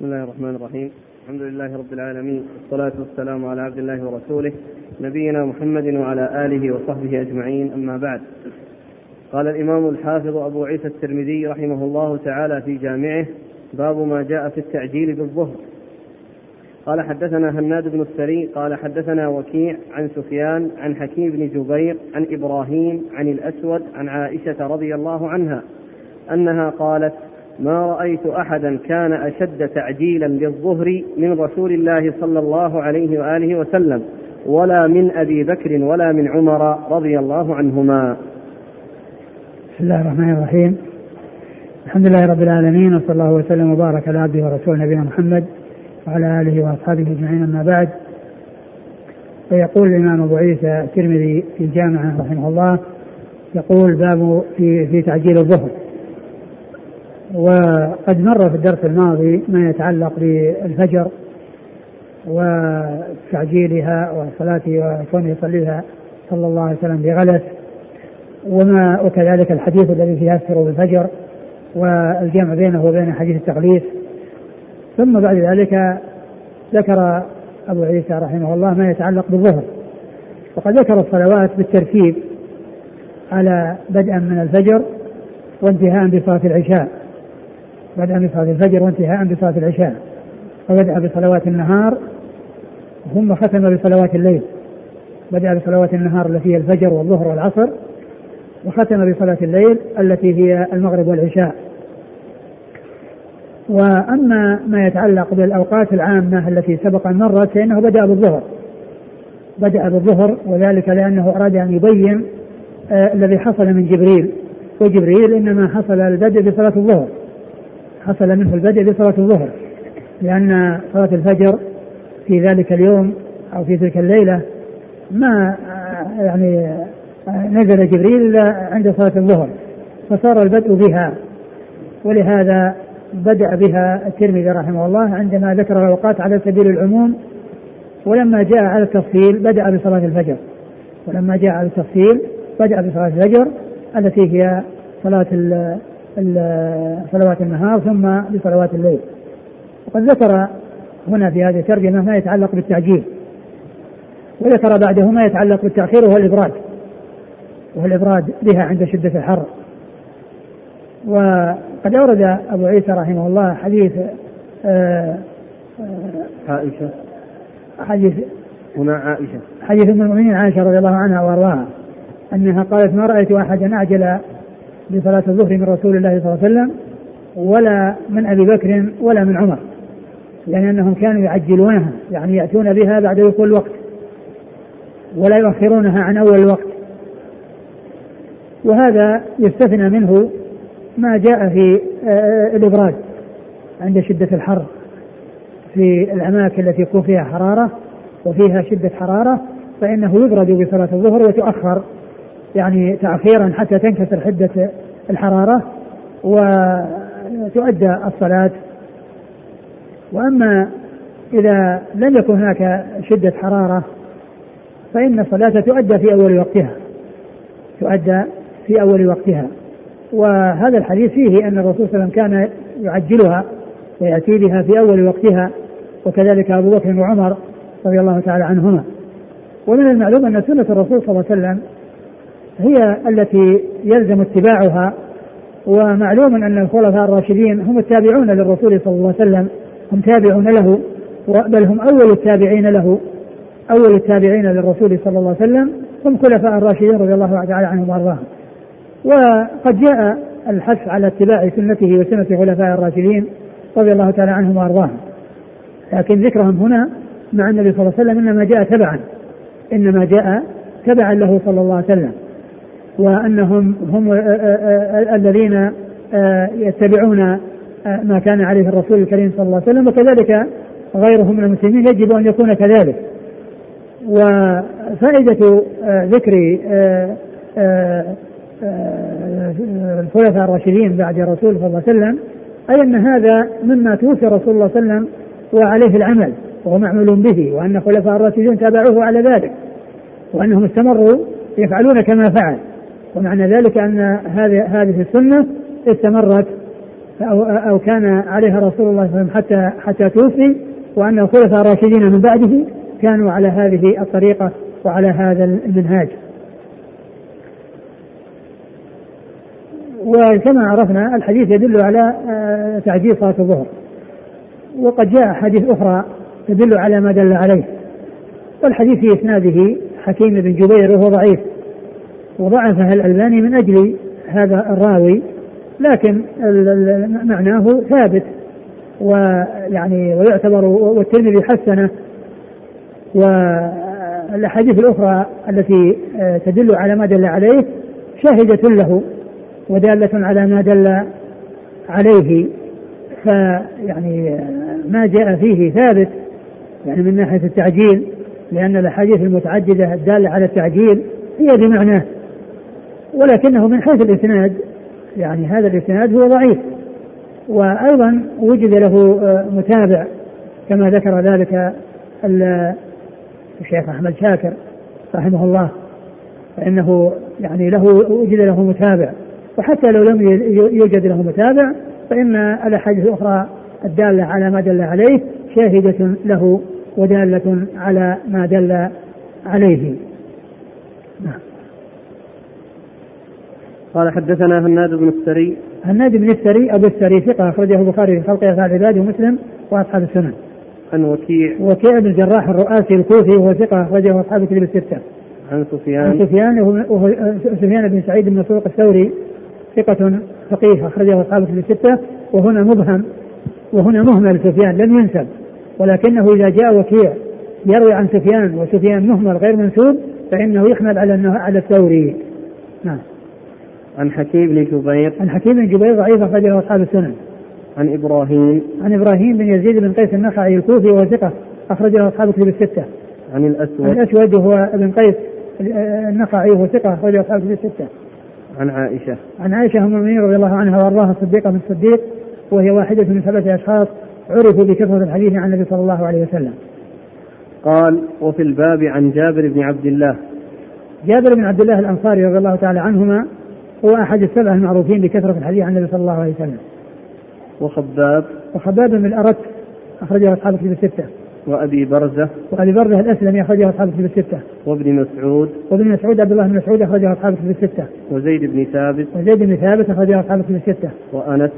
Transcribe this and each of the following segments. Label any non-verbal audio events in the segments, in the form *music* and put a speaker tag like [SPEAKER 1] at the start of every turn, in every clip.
[SPEAKER 1] بسم الله الرحمن الرحيم. الحمد لله رب العالمين والصلاة والسلام على عبد الله ورسوله نبينا محمد وعلى آله وصحبه أجمعين أما بعد. قال الإمام الحافظ أبو عيسى الترمذي رحمه الله تعالى في جامعه باب ما جاء في التعجيل بالظهر. قال حدثنا هناد بن السري قال حدثنا وكيع عن سفيان عن حكيم بن جبير عن إبراهيم عن الأسود عن عائشة رضي الله عنها أنها قالت ما رأيت أحدا كان أشد تعجيلا للظهر من رسول الله صلى الله عليه وآله وسلم ولا من أبي بكر ولا من عمر رضي الله عنهما.
[SPEAKER 2] بسم الله الرحمن الرحيم. الحمد لله رب العالمين وصلى الله وسلم وبارك على عبده ورسوله نبينا محمد وعلى آله وأصحابه أجمعين أما بعد. فيقول الإمام أبو عيسى الترمذي في الجامعة رحمه الله يقول باب في في تعجيل الظهر. وقد مر في الدرس الماضي ما يتعلق بالفجر وتعجيلها وصلاته وكونه يصليها صلى الله عليه وسلم بغلس وما وكذلك الحديث الذي فيه يسر بالفجر والجمع بينه وبين حديث التغليف ثم بعد ذلك ذكر أبو عيسى رحمه الله ما يتعلق بالظهر وقد ذكر الصلوات بالترتيب على بدءا من الفجر وانتهاء بصلاة العشاء. بدءا بصلاة الفجر وانتهاء بصلاة العشاء فبدأ بصلوات النهار ثم ختم بصلوات الليل. بدأ بصلوات النهار التي هي الفجر والظهر والعصر وختم بصلاة الليل التي هي المغرب والعشاء. وأما ما يتعلق بالأوقات العامة التي سبق أن مرت فإنه بدأ بالظهر. بدأ بالظهر وذلك لأنه أراد أن يبين آه الذي حصل من جبريل. وجبريل إنما حصل البدء بصلاة الظهر. حصل منه البدء بصلاة الظهر لأن صلاة الفجر في ذلك اليوم أو في تلك الليلة ما يعني نزل جبريل عند صلاة الظهر فصار البدء بها ولهذا بدأ بها الترمذي رحمه الله عندما ذكر الأوقات على سبيل العموم ولما جاء على التفصيل بدأ بصلاة الفجر ولما جاء على التفصيل بدأ بصلاة الفجر التي هي صلاة صلوات النهار ثم بصلوات الليل. وقد ذكر هنا في هذه الترجمة ما يتعلق بالتعجيل. وذكر بعده ما يتعلق بالتأخير وهو الإبراد. وهو الإبراد بها عند شدة الحر. وقد أورد أبو عيسى رحمه الله حديث آآ
[SPEAKER 1] آآ عائشة.
[SPEAKER 2] حديث
[SPEAKER 1] هنا عائشة.
[SPEAKER 2] حديث أم المؤمنين عائشة رضي الله عنها وأرضاها أنها قالت ما رأيت أحدا أعجل بصلاة الظهر من رسول الله صلى الله عليه وسلم ولا من أبي بكر ولا من عمر. يعني أنهم كانوا يعجلونها يعني يأتون بها بعد دخول الوقت ولا يؤخرونها عن أول الوقت. وهذا يستثنى منه ما جاء في الإبراد عند شدة الحر في الأماكن التي يكون فيها حرارة وفيها شدة حرارة فإنه يبرد بصلاة الظهر وتؤخر يعني تأخيرا حتى تنكسر حدة الحرارة وتؤدى الصلاة. وأما إذا لم يكن هناك شدة حرارة فإن الصلاة تؤدى في أول وقتها. تؤدى في أول وقتها. وهذا الحديث فيه أن الرسول صلى الله عليه وسلم كان يعجلها ويأتي بها في أول وقتها وكذلك أبو بكر وعمر رضي الله تعالى عنهما. ومن المعلوم أن سنة الرسول صلى الله عليه وسلم هي التي يلزم اتباعها ومعلوم أن الخلفاء الراشدين هم التابعون للرسول صلى الله عليه وسلم هم تابعون له بل هم أول التابعين له أول التابعين للرسول صلى الله عليه وسلم هم خلفاء الراشدين رضي الله تعالى عنهم وأرضاهم. وقد جاء الحث على اتباع سنته وسنة خلفاء الراشدين رضي الله تعالى عنهم وأرضاهم. لكن ذكرهم هنا مع النبي صلى الله عليه وسلم إنما جاء تبعا إنما جاء تبعا له صلى الله عليه وسلم. وأنهم هم الذين يتبعون ما كان عليه الرسول الكريم صلى الله عليه وسلم وكذلك غيرهم من المسلمين يجب أن يكون كذلك. وفائدة ذكر الخلفاء الراشدين بعد الرسول صلى الله عليه وسلم أي أن هذا مما توفي رسول الله صلى الله عليه وسلم وعليه العمل وهو معمول به وأن خلفاء الراشدين تابعوه على ذلك وأنهم استمروا يفعلون كما فعل. ومعنى ذلك أن هذه هذه السنة استمرت أو, أو كان عليها رسول الله صلى الله عليه وسلم حتى حتى توفي وأن الخلفاء الراشدين من بعده كانوا على هذه الطريقة وعلى هذا المنهاج. وكما عرفنا الحديث يدل على آه، تعجيل صلاة الظهر. وقد جاء حديث أخرى تدل على ما دل عليه. والحديث في إسناده حكيم بن جبير وهو ضعيف. وضعفها الألباني من أجل هذا الراوي لكن معناه ثابت ويعني ويعتبر والترمذي حسنه. والأحاديث الأخرى التي آه، تدل على ما دل عليه شاهدة له ودالة على ما دل عليه. فيعني آه، ما جاء فيه ثابت يعني من ناحية التعجيل لأن الأحاديث المتعددة الدالة على التعجيل هي بمعناه ولكنه من حيث الإسناد يعني هذا الإسناد هو ضعيف. وأيضا وجد له آه، متابع كما ذكر ذلك الشيخ أحمد شاكر رحمه الله فإنه يعني له وجد له متابع. وحتى لو لم يوجد له متابع فإن الأحاديث الأخرى الدالة على ما دل عليه شاهدة له ودالة على ما دل عليه. نعم.
[SPEAKER 1] قال حدثنا هناد بن السري.
[SPEAKER 2] هناد بن السري أبو السري ثقة أخرجه البخاري في خلق افعال العباد ومسلم وأصحاب السنن.
[SPEAKER 1] عن وكيع.
[SPEAKER 2] وكيع بن الجراح الرؤاسي الكوفي وهو ثقة أخرجه أصحاب الكتب الستة.
[SPEAKER 1] عن سفيان.
[SPEAKER 2] عن سفيان وهو سفيان بن سعيد بن مسروق الثوري ثقة فقيه أخرجه أصحاب الكتب الستة. وهنا مبهم وهنا مهمل سفيان لم ينسب. ولكنه إذا جاء وكيع يروي عن سفيان وسفيان مهمل غير منسوب فإنه يحمل على على الثوري. نعم.
[SPEAKER 1] عن حكيم بن جبير.
[SPEAKER 2] عن حكيم بن جبير ضعيف أخرجه أصحاب السنن.
[SPEAKER 1] عن إبراهيم.
[SPEAKER 2] عن إبراهيم بن يزيد بن قيس النخعي الكوفي وهو ثقة أخرجه أصحاب الكتب الستة.
[SPEAKER 1] عن الأسود.
[SPEAKER 2] عن الأسود وهو ابن قيس النخعي وهو ثقة أخرجه أصحاب الكتب الستة.
[SPEAKER 1] عن عائشة.
[SPEAKER 2] عن عائشة أم المؤمنين رضي الله عنها وأرضاها الصديقة من الصديق وهي واحدة من ثلاثة أشخاص عرفوا بكثرة الحديث عن النبي صلى الله عليه وسلم.
[SPEAKER 1] قال وفي الباب عن جابر بن عبد الله.
[SPEAKER 2] جابر بن عبد الله الأنصاري رضي الله تعالى عنهما هو أحد السبع المعروفين بكثرة الحديث عن النبي صلى الله عليه وسلم.
[SPEAKER 1] وخباب
[SPEAKER 2] وخباب بن الأرت أخرجه أصحاب الكتب الستة.
[SPEAKER 1] وأبي برزة
[SPEAKER 2] وأبي برزة الأسلمي أخرجه أصحاب الكتب الستة.
[SPEAKER 1] وابن مسعود
[SPEAKER 2] وابن مسعود عبد الله بن مسعود أخرجه أصحاب الكتب الستة.
[SPEAKER 1] وزيد بن ثابت
[SPEAKER 2] وزيد بن ثابت أخرجه أصحاب الكتب الستة.
[SPEAKER 1] وأنس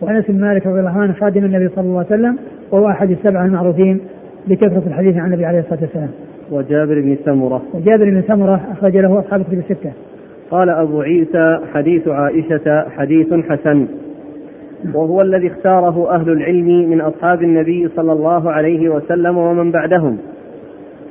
[SPEAKER 2] وأنس بن مالك رضي الله عنه خادم النبي صلى الله عليه وسلم وهو أحد السبع المعروفين بكثرة الحديث عن النبي عليه الصلاة والسلام.
[SPEAKER 1] وجابر بن سمرة
[SPEAKER 2] وجابر بن سمرة أخرج له أصحاب الكتب الستة.
[SPEAKER 1] قال أبو عيسى حديث عائشة حديث حسن. وهو الذي اختاره أهل العلم من أصحاب النبي صلى الله عليه وسلم ومن بعدهم.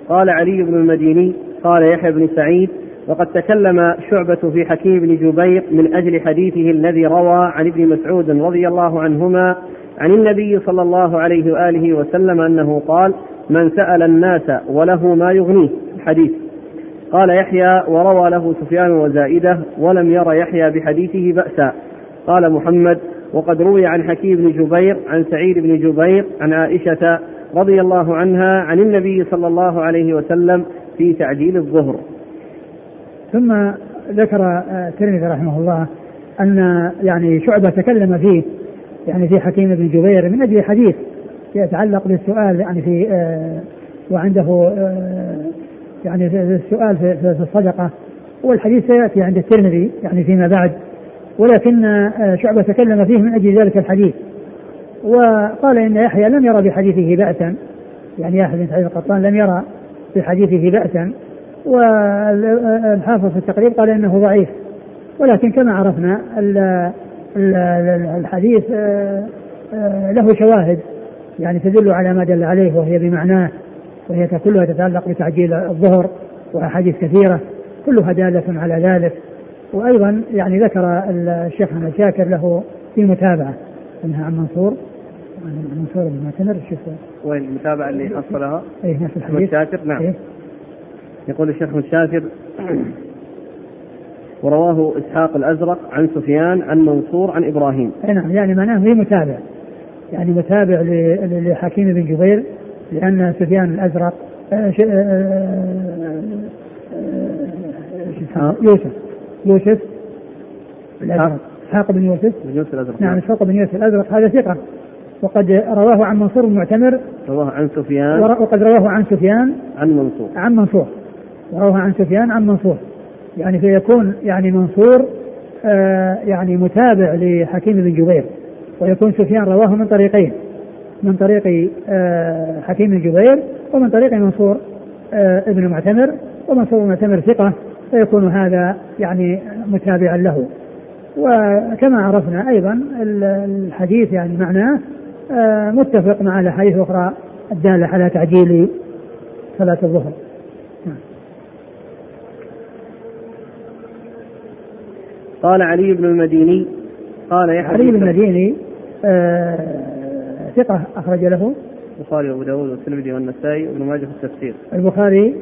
[SPEAKER 1] قال علي بن المديني قال يحيى بن سعيد وقد تكلم شعبة في حكيم بن جبير من أجل حديثه الذي روى عن ابن مسعود رضي الله عنهما عن النبي صلى الله عليه وآله وسلم أنه قال من سأل الناس وله ما يغنيه الحديث. قال يحيى وروى له سفيان وزائدة ولم ير يحيى بحديثه بأسا. قال محمد وقد روي عن حكيم بن جبير عن سعيد بن جبير عن عائشة رضي الله عنها عن النبي صلى الله عليه وسلم في تعجيل الظهر.
[SPEAKER 2] ثم ذكر الترمذي رحمه الله أن يعني شعبة تكلم فيه يعني في حكيم بن جبير من أجل حديث يتعلق بالسؤال يعني في آه وعنده آه يعني السؤال في الصدقة والحديث سيأتي عند الترمذي يعني فيما بعد ولكن آه، شعبة تكلم فيه من أجل ذلك الحديث. وقال إن يحيى لم يرى بحديثه بأسا يعني يحيى بن سعيد القطان لم يرى بحديثه بأسا والحافظ في التقريب قال إنه ضعيف. ولكن كما عرفنا الحديث آه، آه، له شواهد يعني تدل على ما دل عليه وهي بمعناه وهي كلها تتعلق بتعجيل الظهر وأحاديث كثيرة كلها دالة على ذلك. وأيضا يعني ذكر الشيخ أحمد شاكر له في متابعة أنها عن منصور عن منصور بن معتمر شوف
[SPEAKER 1] وين المتابعة اللي حصلها؟
[SPEAKER 2] اي نفس الحديث.
[SPEAKER 1] شاكر؟ نعم. إيه؟ يقول الشيخ أحمد شاكر ورواه إسحاق الأزرق عن سفيان عن منصور عن إبراهيم.
[SPEAKER 2] أي نعم. يعني معناه في متابع يعني متابع لحكيم بن جبير لأن سفيان الأزرق آه، آه، آه، يوسف يوسف الأزرق اسحاق بن يوسف
[SPEAKER 1] بن يوسف الازرق
[SPEAKER 2] نعم اسحاق بن يوسف الازرق هذا ثقه وقد رواه عن منصور المعتمر
[SPEAKER 1] رواه عن سفيان
[SPEAKER 2] وقد رواه عن سفيان
[SPEAKER 1] عن منصور
[SPEAKER 2] عن منصور رواه عن سفيان عن منصور يعني فيكون يعني منصور آه يعني متابع لحكيم بن جبير ويكون سفيان رواه من طريقين من طريق آه حكيم بن جبير ومن طريق منصور آه ابن معتمر ومنصور المعتمر ثقة فيكون هذا يعني متابعا له. وكما عرفنا أيضا الحديث يعني معناه آه، متفق مع الأحاديث الأخرى الدالة على تعجيل صلاة الظهر.
[SPEAKER 1] قال علي بن المديني قال يحيى
[SPEAKER 2] علي بن المديني آه ثقة أخرج له.
[SPEAKER 1] البخاري وابو داود والترمذي والنسائي وابن ماجه في التفسير.
[SPEAKER 2] البخاري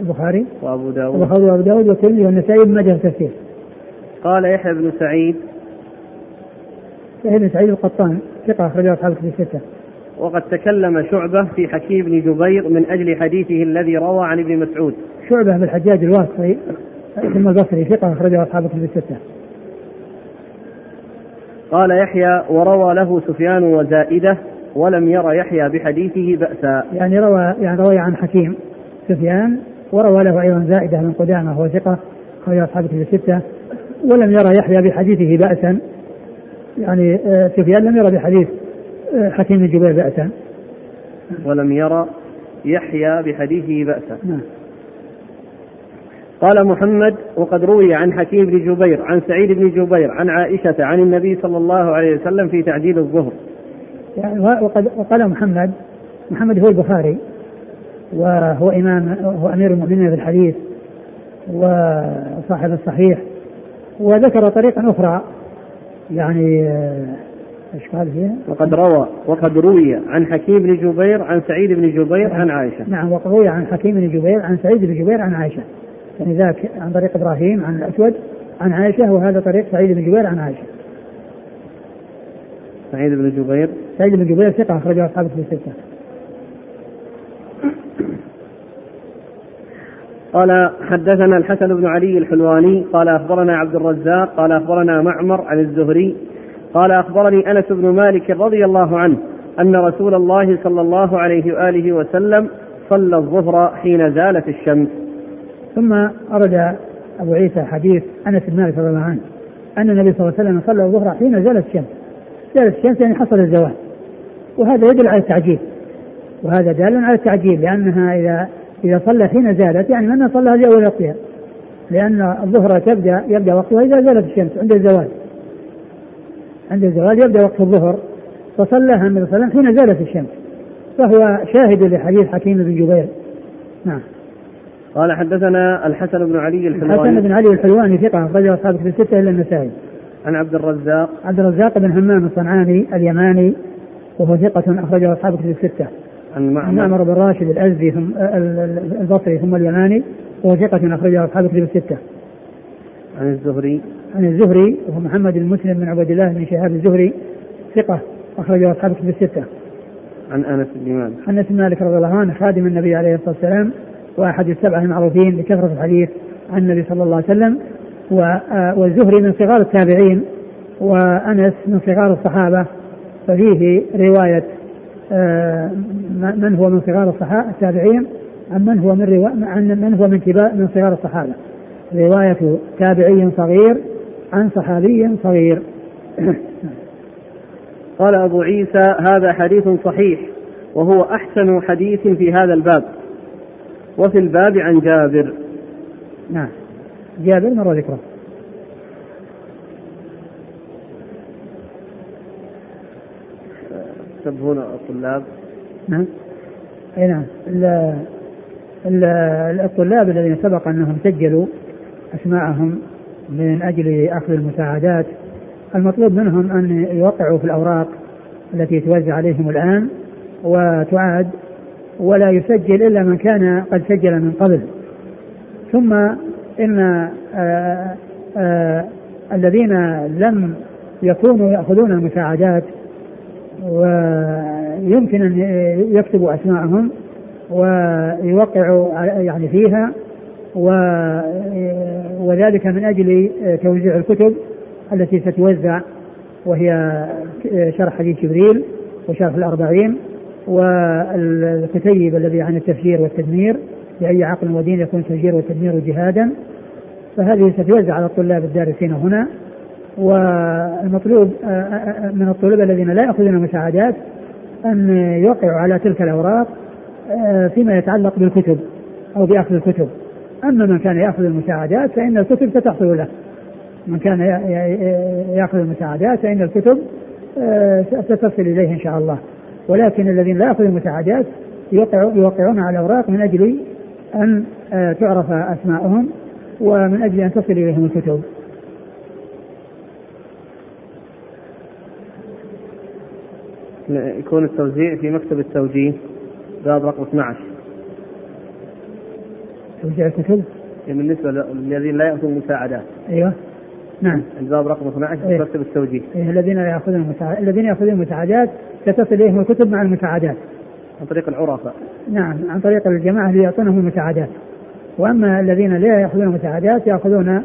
[SPEAKER 2] البخاري.
[SPEAKER 1] وأبو داود.
[SPEAKER 2] البخاري وأبو داود والترمذي والنسائي وابن ماجه في التفسير.
[SPEAKER 1] قال يحيى بن سعيد.
[SPEAKER 2] يحيى بن سعيد القطان ثقة أخرجه أصحاب الكتب الستة.
[SPEAKER 1] وقد تكلم شعبة في حكيم بن جبير من أجل حديثه الذي روى عن ابن مسعود.
[SPEAKER 2] شعبة بن الحجاج الواسطي ثم البصري ثقة أخرجه أصحاب الكتب الستة.
[SPEAKER 1] قال يحيى وروى له سفيان وزائدة ولم ير يحيى بحديثه بأسا.
[SPEAKER 2] يعني روى يعني روي عن حكيم سفيان وروى له أيضا زائدة من قدامة وهو ثقة أخرج أصحاب الكتب الستة. ولم يرى يحيى بحديثه بأسا. يعني آه، سفيان لم يرى بحديث آه، حكيم بن جبير بأسا.
[SPEAKER 1] ولم يرى يحيى بحديثه بأسا.
[SPEAKER 2] نعم.
[SPEAKER 1] قال محمد وقد روي عن حكيم بن جبير عن سعيد بن جبير عن عائشة عن النبي صلى الله عليه وسلم في تعجيل الظهر
[SPEAKER 2] يعني وقد وقال محمد محمد هو البخاري وهو إمام هو أمير المؤمنين في الحديث وصاحب الصحيح وذكر طريقا أخرى يعني إيش قال فيها؟
[SPEAKER 1] وقد روى وقد روي عن حكيم بن جبير عن سعيد بن جبير عن عائشة.
[SPEAKER 2] نعم وقد روي عن حكيم بن جبير عن سعيد بن جبير عن عائشة. يعني ذاك عن طريق إبراهيم عن الأسود عن عائشة وهذا طريق سعيد بن جبير عن عائشة.
[SPEAKER 1] سعيد بن جبير
[SPEAKER 2] سعيد بن جبير ثقة أخرجه اصحاب في الستة.
[SPEAKER 1] قال حدثنا الحسن بن علي الحلواني قال أخبرنا عبد الرزاق قال أخبرنا معمر عن الزهري قال أخبرني أنس بن مالك رضي الله عنه أن رسول الله صلى الله عليه وآله وسلم صلى الظهر حين زالت الشمس.
[SPEAKER 2] ثم أرد أبو عيسى حديث أنس بن مالك رضي الله عنه أن النبي صلى الله عليه وسلم صلى الظهر حين زالت الشمس. زالت الشمس يعني حصل الزوال. وهذا يدل على التعجيل. وهذا دال على التعجيل لأنها اذا إذا صلى حين زالت يعني من صلى أول وقتها لأن الظهر تبدأ يبدأ وقتها إذا زالت الشمس عند الزوال عند الزوال يبدأ وقت الظهر فصلىها النبي صلى الله عليه وسلم حين زالت الشمس فهو شاهد لحديث حكيم بن جبير نعم
[SPEAKER 1] قال حدثنا الحسن بن علي الحلواني
[SPEAKER 2] الحسن بن علي الحلواني ثقة أخرجه أصحاب في الستة إلا النسائي
[SPEAKER 1] عن عبد الرزاق
[SPEAKER 2] عبد الرزاق بن همام الصنعاني اليماني وهو ثقة أخرجه أصحاب في الستة
[SPEAKER 1] عن معمر,
[SPEAKER 2] معمر بن راشد الأزدي ثم البصري ثم اليماني وهو ثقة أخرجه أصحاب الكتب الستة.
[SPEAKER 1] عن الزهري
[SPEAKER 2] عن الزهري وهو محمد بن مسلم بن عبد الله بن شهاب الزهري ثقة أخرجه أصحاب الكتب الستة.
[SPEAKER 1] عن أنس بن مالك.
[SPEAKER 2] أنس بن مالك رضي الله عنه خادم النبي عليه الصلاة والسلام وأحد السبعة المعروفين بكثرة الحديث عن النبي صلى الله عليه وسلم والزهري من صغار التابعين وأنس من صغار الصحابة ففيه رواية آه، من هو من صغار الصحابة التابعين عن من هو من روا... عن من هو من كبار من صغار الصحابة. رواية تابعي صغير عن صحابي صغير.
[SPEAKER 1] قال أبو عيسى هذا حديث صحيح وهو أحسن حديث في هذا الباب. وفي الباب عن جابر.
[SPEAKER 2] نعم. جابر مر ذكره
[SPEAKER 1] يكتبون الطلاب.
[SPEAKER 2] نعم. أي نعم. الطلاب الذين سبق أنهم سجلوا أسماءهم من أجل أخذ المساعدات المطلوب منهم أن يوقعوا في الأوراق التي توزع عليهم الآن وتعاد ولا يسجل إلا من كان قد سجل من قبل. ثم إن آآ آه، آآ آه، الذين لم يكونوا يأخذون المساعدات ويمكن أن يكتبوا أسماءهم ويوقعوا يعني فيها وذلك من أجل توزيع الكتب التي ستوزع وهي شرح حديث جبريل وشرح الأربعين والكتيب الذي عن التفجير والتدمير لأي عقل ودين يكون التفجير والتدمير جهادا. فهذه ستوزع على الطلاب الدارسين هنا. والمطلوب من الطلاب الذين لا يأخذون مساعدات أن يوقعوا على تلك الأوراق فيما يتعلق بالكتب أو بأخذ الكتب. أما من كان يأخذ المساعدات فإن الكتب ستحصل له. من كان يأخذ المساعدات فإن الكتب ستصل إليه إن شاء الله. ولكن الذين لا يأخذون المساعدات يوقعون على الأوراق من أجل أن تعرف أسماءهم ومن أجل أن تصل إليهم الكتب.
[SPEAKER 1] يكون التوزيع في مكتب التوجيه باب رقم 12
[SPEAKER 2] توزيع الكتب؟
[SPEAKER 1] يعني بالنسبة للذين لا يأخذون مساعدات
[SPEAKER 2] أيوه. نعم.
[SPEAKER 1] الباب رقم 12 في إيه. مكتب التوجيه.
[SPEAKER 2] أيه الذين يأخذون المساعدات الذين يأخذون المساعدات ستصل إليهم الكتب مع المساعدات
[SPEAKER 1] عن طريق العرفاء.
[SPEAKER 2] نعم عن طريق الجماعة اللي يعطونهم المساعدات وأما الذين لا يأخذون المساعدات يأخذون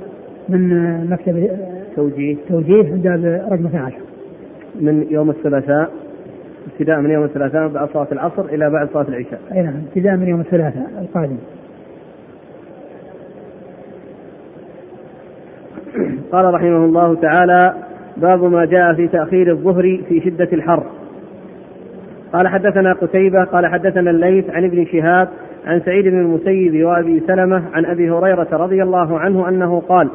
[SPEAKER 2] من مكتب
[SPEAKER 1] توجيه.
[SPEAKER 2] توجيه باب رقم 12
[SPEAKER 1] من يوم الثلاثاء ابتداء من يوم الثلاثاء بعد صلاة العصر إلى بعد صلاة العشاء.
[SPEAKER 2] أي نعم ابتداء من يوم الثلاثاء القادم.
[SPEAKER 1] قال رحمه الله تعالى باب ما جاء في تأخير الظهر في شدة الحر. قال حدثنا قتيبة قال حدثنا الليث عن ابن شهاب عن سعيد بن المسيب وأبي سلمة عن أبي هريرة رضي الله عنه أنه قال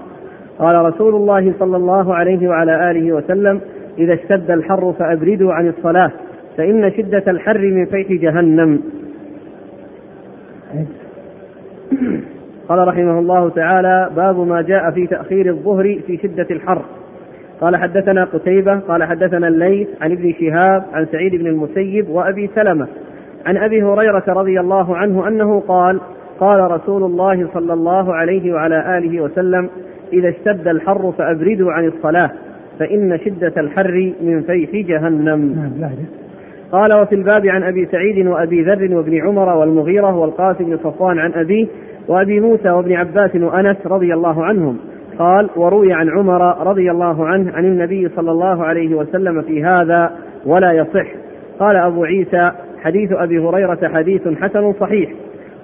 [SPEAKER 1] قال رسول الله صلى الله عليه وعلى آله وسلم إذا اشتد الحر فأبردوا عن الصلاة فإن شدة الحر من فيح جهنم قال رحمه الله تعالى باب ما جاء في تأخير الظهر في شدة الحر. قال حدثنا قتيبة قال حدثنا الليث عن ابن شهاب عن سعيد بن المسيب وأبي سلمة عن أبي هريرة رضي الله عنه أنه قال قال رسول الله صلى الله عليه وعلى آله وسلم إذا اشتد الحر فأبردوا عن الصلاة فإن شدة الحر من فيح جهنم. قال وفي الباب عن أبي سعيد وأبي ذر وابن عمر والمغيرة والقاسم بن صفوان عن أبيه وأبي موسى وابن عباس وأنس رضي الله عنهم. قال وروي عن عمر رضي الله عنه عن النبي صلى الله عليه وسلم في هذا ولا يصح. قال أبو عيسى حديث أبي هريرة حديث حسن صحيح.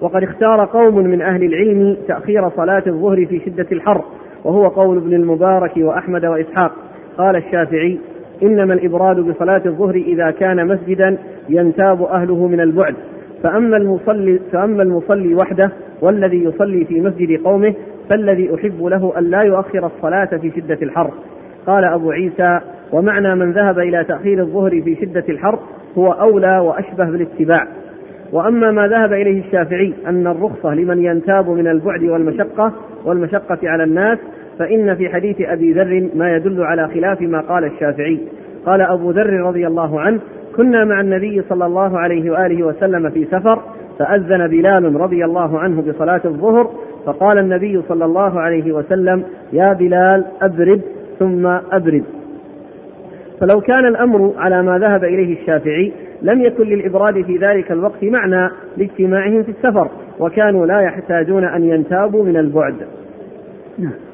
[SPEAKER 1] وقد اختار قوم من أهل العلم تأخير صلاة الظهر في شدة الحر وهو قول ابن المبارك وأحمد وإسحاق. قال الشافعي إنما الإبراد بصلاة الظهر إذا كان مسجدا ينتاب أهله من البعد. فأما المصلي فأما المصلي وحده والذي يصلي في مسجد قومه فالذي أحب له أن لا يؤخر الصلاة في شدة الحر. قال أبو عيسى ومعنى من ذهب إلى تأخير الظهر في شدة الحر هو أولى وأشبه بالاتباع. وأما ما ذهب إليه الشافعي أن الرخصة لمن ينتاب من البعد والمشقة والمشقة على الناس فإن في حديث أبي ذر ما يدل على خلاف ما قال الشافعي. قال أبو ذر رضي الله عنه كنا مع النبي صلى الله عليه وآله وسلم في سفر فأذن بلال رضي الله عنه بصلاة الظهر فقال النبي صلى الله عليه وسلم يا بلال أبرد ثم أبرد. فلو كان الأمر على ما ذهب إليه الشافعي لم يكن للإبراد في ذلك الوقت معنى لاجتماعهم في السفر وكانوا لا يحتاجون أن ينتابوا من البعد. نعم.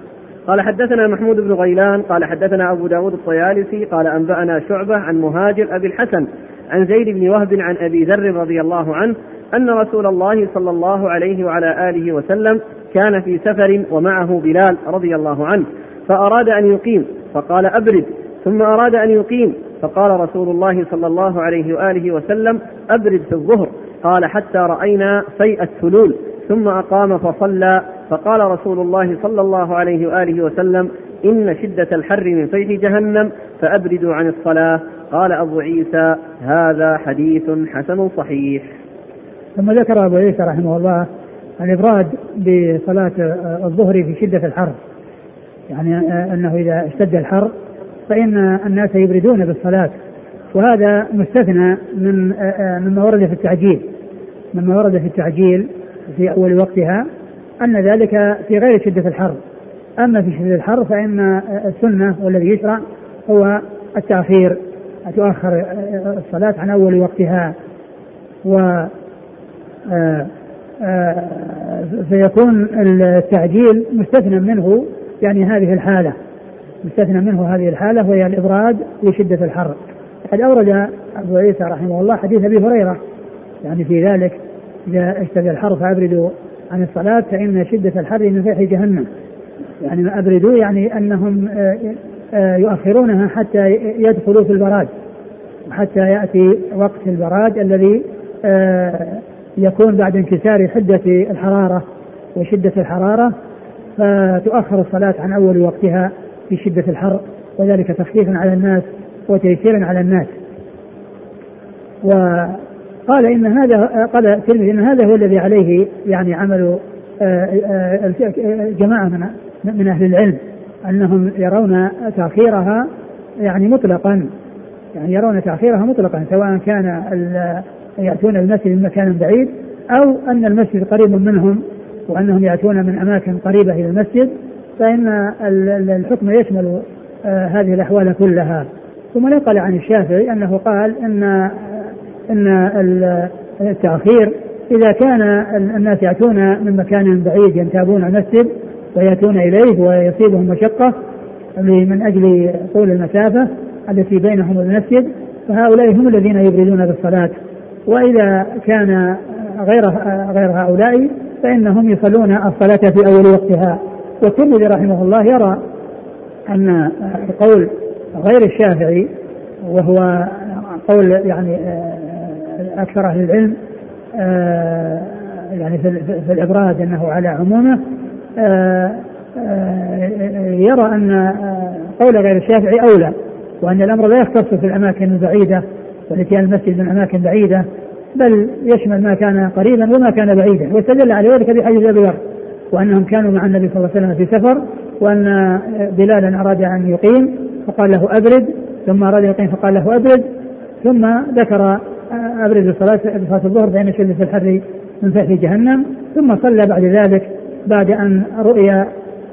[SPEAKER 1] قال حدثنا محمود بن غيلان قال حدثنا أبو داود الطيالسي قال أنبأنا شعبة عن مهاجر أبي الحسن عن زيد بن وهب عن أبي ذر رضي الله عنه أن رسول الله صلى الله عليه وعلى آله وسلم كان في سفر ومعه بلال رضي الله عنه فأراد أن يقيم فقال أبرد ثم أراد أن يقيم فقال رسول الله صلى الله عليه وآله وسلم أبرد في الظهر قال حتى رأينا فيء الثلول ثم أقام فصلى. فقال رسول الله صلى الله عليه وآله وسلم إن شدة الحر من فيح جهنم فأبردوا عن الصلاة. قال أبو عيسى هذا حديث حسن صحيح.
[SPEAKER 2] ثم ذكر أبو عيسى رحمه الله الإبراد بصلاة الظهر في شدة الحر. يعني أنه إذا اشتد الحر فإن الناس يبردون بالصلاة. وهذا مستثنى من مما ورد في التعجيل. مما ورد في التعجيل في أول وقتها أن ذلك في غير شدة الحر أما في شدة الحر فإن السنة والذي يشرع هو التأخير تؤخر الصلاة عن أول وقتها و آه، آه، فيكون التعجيل مستثنى منه يعني هذه الحالة. مستثنى منه هذه الحالة وهي الإبراد لشدة الحر قد أورد أبو عيسى رحمه الله حديث أبي هريرة يعني في ذلك إذا اشتد الحر فأبردوا عن الصلاة فإن شدة الحر من فيح جهنم. يعني ما أبردوا يعني أنهم آه، آه، يؤخرونها حتى يدخلوا في البراد وحتى يأتي وقت البراد الذي آه، يكون بعد انكسار حدة الحرارة وشدة الحرارة فتؤخر الصلاة عن أول وقتها في شدة الحر وذلك تخفيفا على الناس وتيسيرا على الناس. وقال إن هذا قال الترمذي إن هذا هو الذي عليه يعني عمل آه، آه، جماعة من من أهل العلم أنهم يرون تأخيرها يعني مطلقا يعني يرون تأخيرها مطلقا سواء كان يأتون المسجد من مكان بعيد أو أن المسجد قريب منهم وأنهم يأتون من أماكن قريبة إلى المسجد فإن الحكم يشمل آه، هذه الأحوال كلها. ثم نقل عن الشافعي أنه قال أن أن التأخير إذا كان الناس يأتون من مكان بعيد ينتابون المسجد ويأتون إليه ويصيبهم مشقة من أجل طول المسافة التي بينهم والمسجد فهؤلاء هم الذين يبردون بالصلاة. وإذا كان غير غير هؤلاء فإنهم يصلون الصلاة في أول وقتها. والترمذي رحمه الله يرى أن قول غير الشافعي وهو قول يعني أكثر أهل العلم يعني في الإبراد أنه على عمومه يرى أن قول غير الشافعي أولى وأن الأمر لا يختص في الأماكن البعيدة والتي المسجد من أماكن بعيدة بل يشمل ما كان قريبا وما كان بعيدا واستدل على ذلك بحديث أبي ذر وأنهم كانوا مع النبي صلى الله عليه وسلم في سفر وأن بلالا أراد أن يقيم فقال له أبرد ثم أراد أن يقيم فقال له أبرد ثم ذكر ابرد الصلاة صلاه الظهر بين شده الحر من فحش جهنم ثم صلى بعد ذلك بعد أن رؤي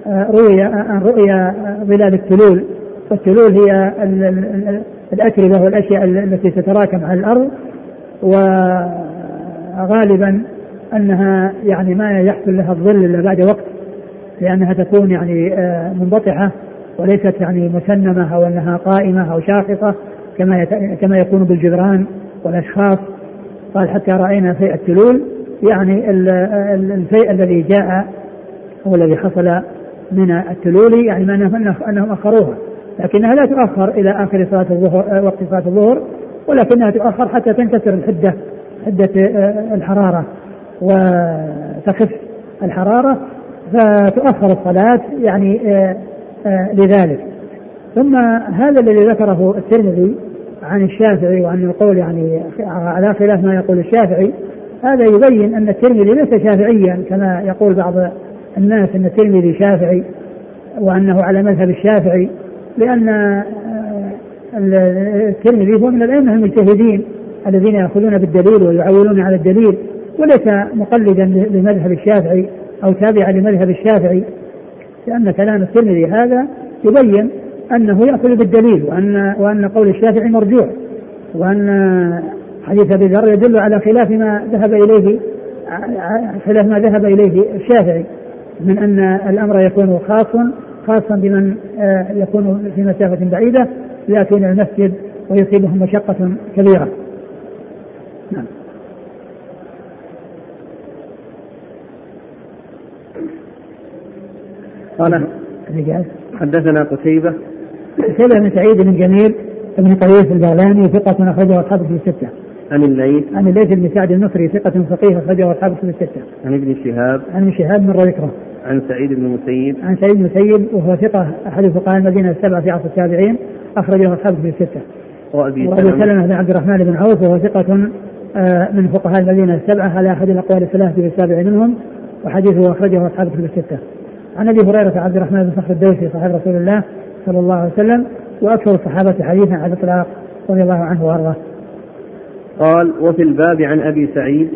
[SPEAKER 2] روي أن رؤي ظلال التلول. والتلول هي الاتربه والاشياء التي تتراكم على الأرض. وغالبا أنها يعني ما يحصل لها الظل إلا بعد وقت لأنها تكون يعني آه، منبطحة وليست يعني مسنمة أو أنها قائمة أو شاخصة كما كما يكون بالجدران. والأشخاص قال حتى رأينا فيء التلول يعني الفيء الذي جاء هو الذي حصل من التلول يعني معناه أنهم أخروها لكنها لا تؤخر إلى آخر صلاة الظهر آه، وقت صلاة الظهر ولكنها تؤخر حتى تنكسر الحدة حدة آه، الحرارة وتخف الحرارة فتؤخر الصلاة يعني آه، لذلك. ثم هذا الذي ذكره الترمذي عن الشافعي وعن القول يعني على خلاف ما يقول الشافعي هذا يبين أن الترمذي ليس شافعيا كما يقول بعض الناس أن الترمذي شافعي وأنه على مذهب الشافعي لأن الترمذي هو من الأئمة المجتهدين الذين يأخذون بالدليل ويعولون على الدليل وليس مقلدا لمذهب الشافعي أو تابعا لمذهب الشافعي لأن كلام الترمذي هذا يبين أنه يأخذ بالدليل وان وأن قول الشافعي مرجوع وأن حديث أبي ذر يدل على خلاف ما ذهب اليه خلاف ما ذهب إليه الشافعي من أن الأمر يكون خاص خاصا بمن آه، يكون في مسافة بعيدة يأتون المسجد ويصيبهم مشقة كبيرة. نعم.
[SPEAKER 1] قال حدثنا قتيبة
[SPEAKER 2] قتيبة بن سعيد بن جميل بن قيس البغلاني ثقة أخرجه أصحابه في الستة.
[SPEAKER 1] عن الليث
[SPEAKER 2] عن الليث بن سعد النصري ثقة فقيه أخرجه أصحابه في الستة.
[SPEAKER 1] عن ابن شهاب
[SPEAKER 2] عن ابن شهاب مر ذكره.
[SPEAKER 1] عن سعيد بن المسيب
[SPEAKER 2] عن سعيد بن المسيب وهو ثقة أحد فقهاء المدينة السبعة في عصر التابعين أخرجه أصحابه في الستة. وأبي سلمة بن عبد الرحمن بن عوف وهو ثقة آه، من فقهاء المدينة السبعة على أحد الأقوال الثلاثة في السابع منهم وحديثه أخرجه أصحابه في الستة. عن أبي هريرة عبد الرحمن بن صخر الدوسي صاحب رسول الله صلى الله عليه وسلم وأكثر الصحابة حديثا على الإطلاق رضي الله عنه وأرضاه.
[SPEAKER 1] قال وفي الباب عن أبي سعيد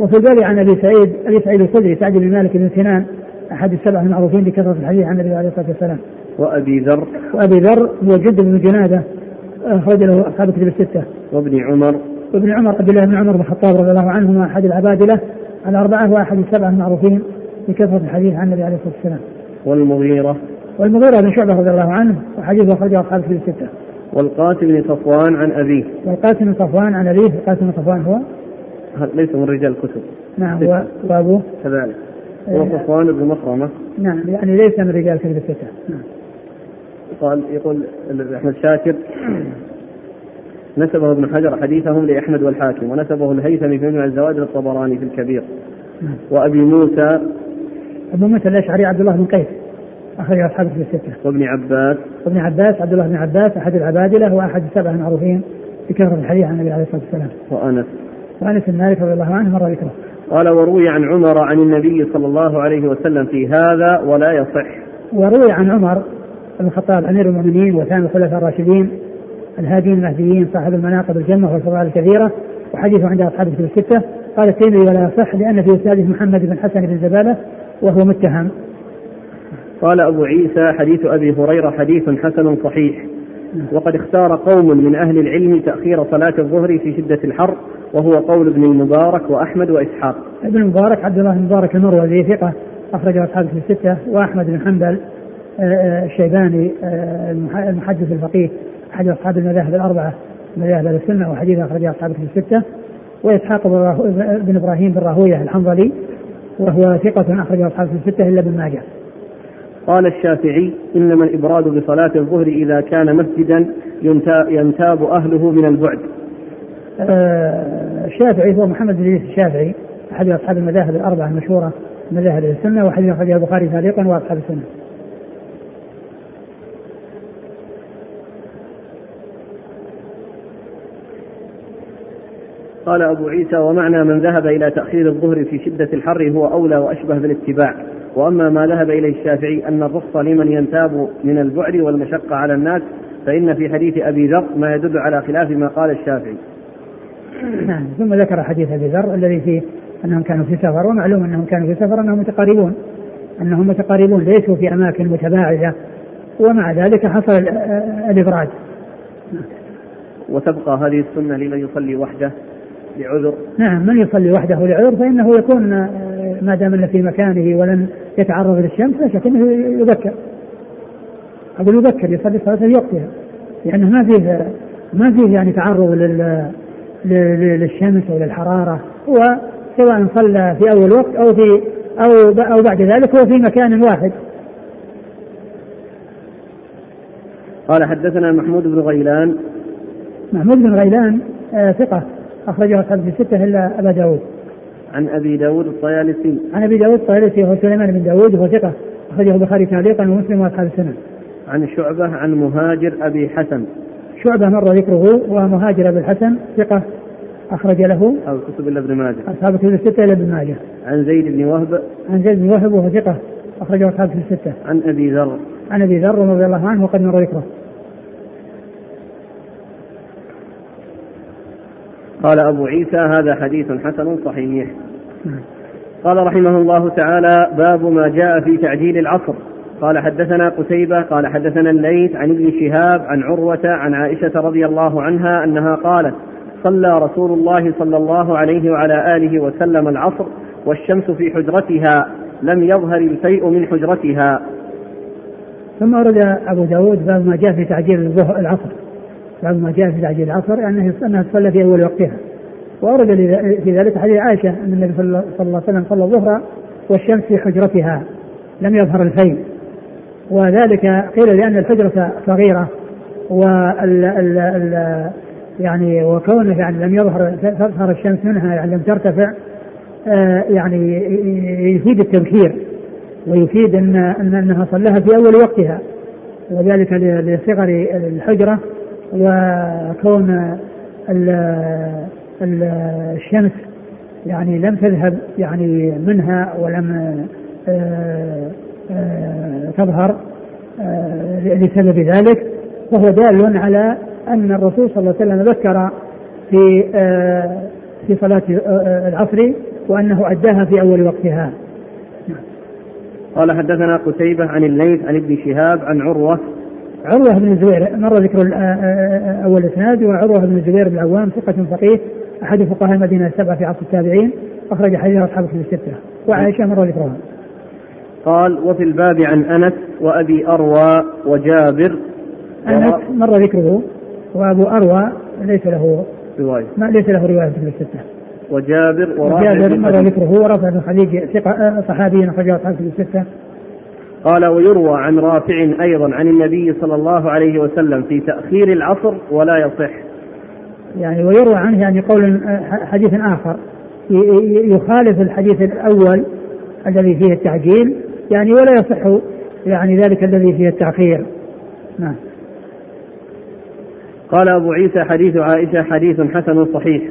[SPEAKER 2] وفي الباب عن أبي سعيد أبي سعيد الخدري سعد بن مالك بن سنان أحد السبع المعروفين بكثرة الحديث عن النبي عليه الصلاة والسلام.
[SPEAKER 1] وأبي ذر
[SPEAKER 2] وأبي ذر هو جد بن جنادة أخرج له أصحاب كتب الستة.
[SPEAKER 1] وابن عمر.
[SPEAKER 2] وابن عمر عبد الله بن عمر بن الخطاب رضي الله عنهما أحد العبادلة الأربعة وأحد السبعة المعروفين بكثرة الحديث عن النبي عليه الصلاة والسلام.
[SPEAKER 1] والمغيرة.
[SPEAKER 2] والمغيرة بن شعبة رضي الله عنه وحديثه أخرجه أصحاب في الستة.
[SPEAKER 1] والقاسم بن صفوان عن أبيه.
[SPEAKER 2] والقاسم بن صفوان عن أبيه، القاسم بن صفوان هو
[SPEAKER 1] ليس من رجال الكتب.
[SPEAKER 2] نعم وأبوه
[SPEAKER 1] كذلك. هو إيه. صفوان بن مخرمة.
[SPEAKER 2] نعم يعني ليس من رجال كتب الستة. نعم.
[SPEAKER 1] قال يقول أحمد شاكر نسبه ابن حجر حديثهم لأحمد والحاكم ونسبه الهيثمي في مجمع الزوائد للطبراني في الكبير نعم. وأبي موسى
[SPEAKER 2] أبو موسى الأشعري عبد الله بن قيس أخرج أصحاب في الستة.
[SPEAKER 1] وابن عباس.
[SPEAKER 2] وابن عباس عبد الله بن عباس أحد العبادلة وأحد السبعة المعروفين بكثرة الحديث عن النبي عليه الصلاة والسلام.
[SPEAKER 1] وأنس.
[SPEAKER 2] وأنس بن مالك رضي الله عنه مر ذكره.
[SPEAKER 1] قال وروي عن عمر عن النبي صلى الله عليه وسلم في هذا ولا يصح.
[SPEAKER 2] وروي عن عمر بن الخطاب أمير المؤمنين وثاني الخلفاء الراشدين الهاديين المهديين صاحب المناقب الجنة والفضائل الكثيرة وحديثه عند أصحاب الكتب الستة. قال الترمذي ولا يصح لأن في إسناده محمد بن حسن بن زباله وهو متهم.
[SPEAKER 1] قال أبو عيسى حديث أبي هريرة حديث حسن صحيح وقد اختار قوم من أهل العلم تأخير صلاة الظهر في شدة الحر وهو قول ابن المبارك وأحمد وإسحاق.
[SPEAKER 2] ابن المبارك عبد الله بن المبارك المروزي ثقة اخرجه أصحاب في الستة وأحمد بن حنبل آه، آه، الشيباني آه، المحدث الفقيه أحد أصحاب المذاهب الأربعة مذاهب السنة وحديث اخرجه أصحاب في الستة وإسحاق بن إبراهيم بن راهوية الحنظلي وهو ثقة أخرجه أصحاب في الستة إلا ابن ماجه.
[SPEAKER 1] قال الشافعي إنما الإبراد بصلاة الظهر إذا كان مسجدا ينتاب أهله من البعد.
[SPEAKER 2] آه الشافعي هو محمد بن إدريس الشافعي أحد أصحاب المذاهب الأربعة المشهورة مذاهب السنة وحديث أخرجه البخاري تعليقا وأصحاب السنة.
[SPEAKER 1] قال أبو عيسى ومعنى من ذهب إلى تأخير الظهر في شدة الحر هو أولى وأشبه بالاتباع وأما ما ذهب إليه الشافعي أن الرخصة لمن ينتاب من البعد والمشقة على الناس فإن في حديث أبي ذر ما يدل على خلاف ما قال الشافعي. *clears throat*
[SPEAKER 2] ثم ذكر حديث أبي ذر الذي فيه أنهم كانوا في سفر ومعلوم أنهم كانوا في سفر أنهم متقاربون. أنهم متقاربون ليسوا في أماكن متباعدة. ومع ذلك حصل الإبراج
[SPEAKER 1] وتبقى هذه السنة لمن يصلي وحده لعذر.
[SPEAKER 2] نعم من يصلي وحده لعذر فإنه يكون آه، ما دام إنه في مكانه ولن يتعرض للشمس لا شك إنه يبكر أقول يبكر يصلي صلاته في وقتها لأنه ما فيه ما فيه يعني تعرض لل للشمس أو للحرارة. هو سواء صلى في أول وقت أو في أو أو بعد ذلك هو في مكان واحد.
[SPEAKER 1] قال حدثنا محمود بن غيلان.
[SPEAKER 2] محمود بن غيلان آه ثقة أخرجه أصحاب في الستة إلا أبا داود.
[SPEAKER 1] عن أبي داود الطيالسي.
[SPEAKER 2] عن أبي داود الطيالسي وهو سليمان بن داود وهو ثقة أخرجه البخاري تعليقا ومسلم وأصحاب السنة.
[SPEAKER 1] عن شعبة عن مهاجر أبي حسن.
[SPEAKER 2] شعبة مر ذكره ومهاجر أبي الحسن ثقة أخرج له
[SPEAKER 1] أصحاب الكتب إلا ابن ماجه.
[SPEAKER 2] أصحاب الكتب الستة إلا ابن ماجه.
[SPEAKER 1] عن زيد بن وهب.
[SPEAKER 2] عن زيد بن وهب وهو ثقة أخرجه أصحاب الستة.
[SPEAKER 1] عن أبي ذر.
[SPEAKER 2] عن أبي ذر رضي الله عنه وقد مر ذكره.
[SPEAKER 1] قال أبو عيسى هذا حديث حسن صحيح. قال رحمه الله تعالى باب ما جاء في تعجيل العصر. قال حدثنا قتيبة قال حدثنا الليث عن ابن شهاب عن عروة عن عائشة رضي الله عنها أنها قالت صلى رسول الله صلى الله عليه وعلى آله وسلم العصر والشمس في حجرتها لم يظهر الفيء من حجرتها.
[SPEAKER 2] ثم ورد أبو داود باب ما جاء في تعجيل العصر. باب ما جاء في تعجيل العصر يعني أنها تصلى في أول وقتها. وورد في ذلك حديث عائشة أن النبي صلى الله عليه وسلم صلى الظهر والشمس في حجرتها لم يظهر الفيل. وذلك قيل لأن الحجرة صغيرة وال ال ال يعني وكونه يعني لم يظهر تظهر الشمس منها يعني لم ترتفع آه يعني يفيد التبكير ويفيد ان أنها صلىها في أول وقتها. وذلك لصغر الحجرة وكون الشمس يعني لم تذهب يعني منها ولم آه، آه، تظهر آه، لسبب ذلك وهو دال على أن الرسول صلى الله عليه وسلم ذكر في في صلاة العصر وأنه أداها في أول وقتها.
[SPEAKER 1] قال حدثنا قتيبة عن الليث عن ابن شهاب عن عروة
[SPEAKER 2] عروة بن الزبير مر ذكر أول إسناد وعروة بن الزبير بن العوام ثقة فقيه أحد فقهاء المدينة السبعة في عصر التابعين أخرج حديث أصحاب في الستة وعائشة مر ذكرها.
[SPEAKER 1] قال وفي الباب عن أنس وأبي أروى وجابر
[SPEAKER 2] أنس مر ذكره وأبو أروى ليس له
[SPEAKER 1] رواية.
[SPEAKER 2] ما ليس له رواية في الستة.
[SPEAKER 1] وجابر
[SPEAKER 2] ورافع وجابر مر ذكره ورافع بن خديج ثقة صحابي أخرجه أصحاب في الستة.
[SPEAKER 1] قال ويروى عن رافع أيضا عن النبي صلى الله عليه وسلم في تأخير العصر ولا يصح.
[SPEAKER 2] يعني ويروى عنه يعني قول حديث آخر. يخالف الحديث الأول الذي فيه التعجيل يعني ولا يصح يعني ذلك الذي فيه التأخير. نعم.
[SPEAKER 1] قال أبو عيسى حديث عائشة حديث حسن صحيح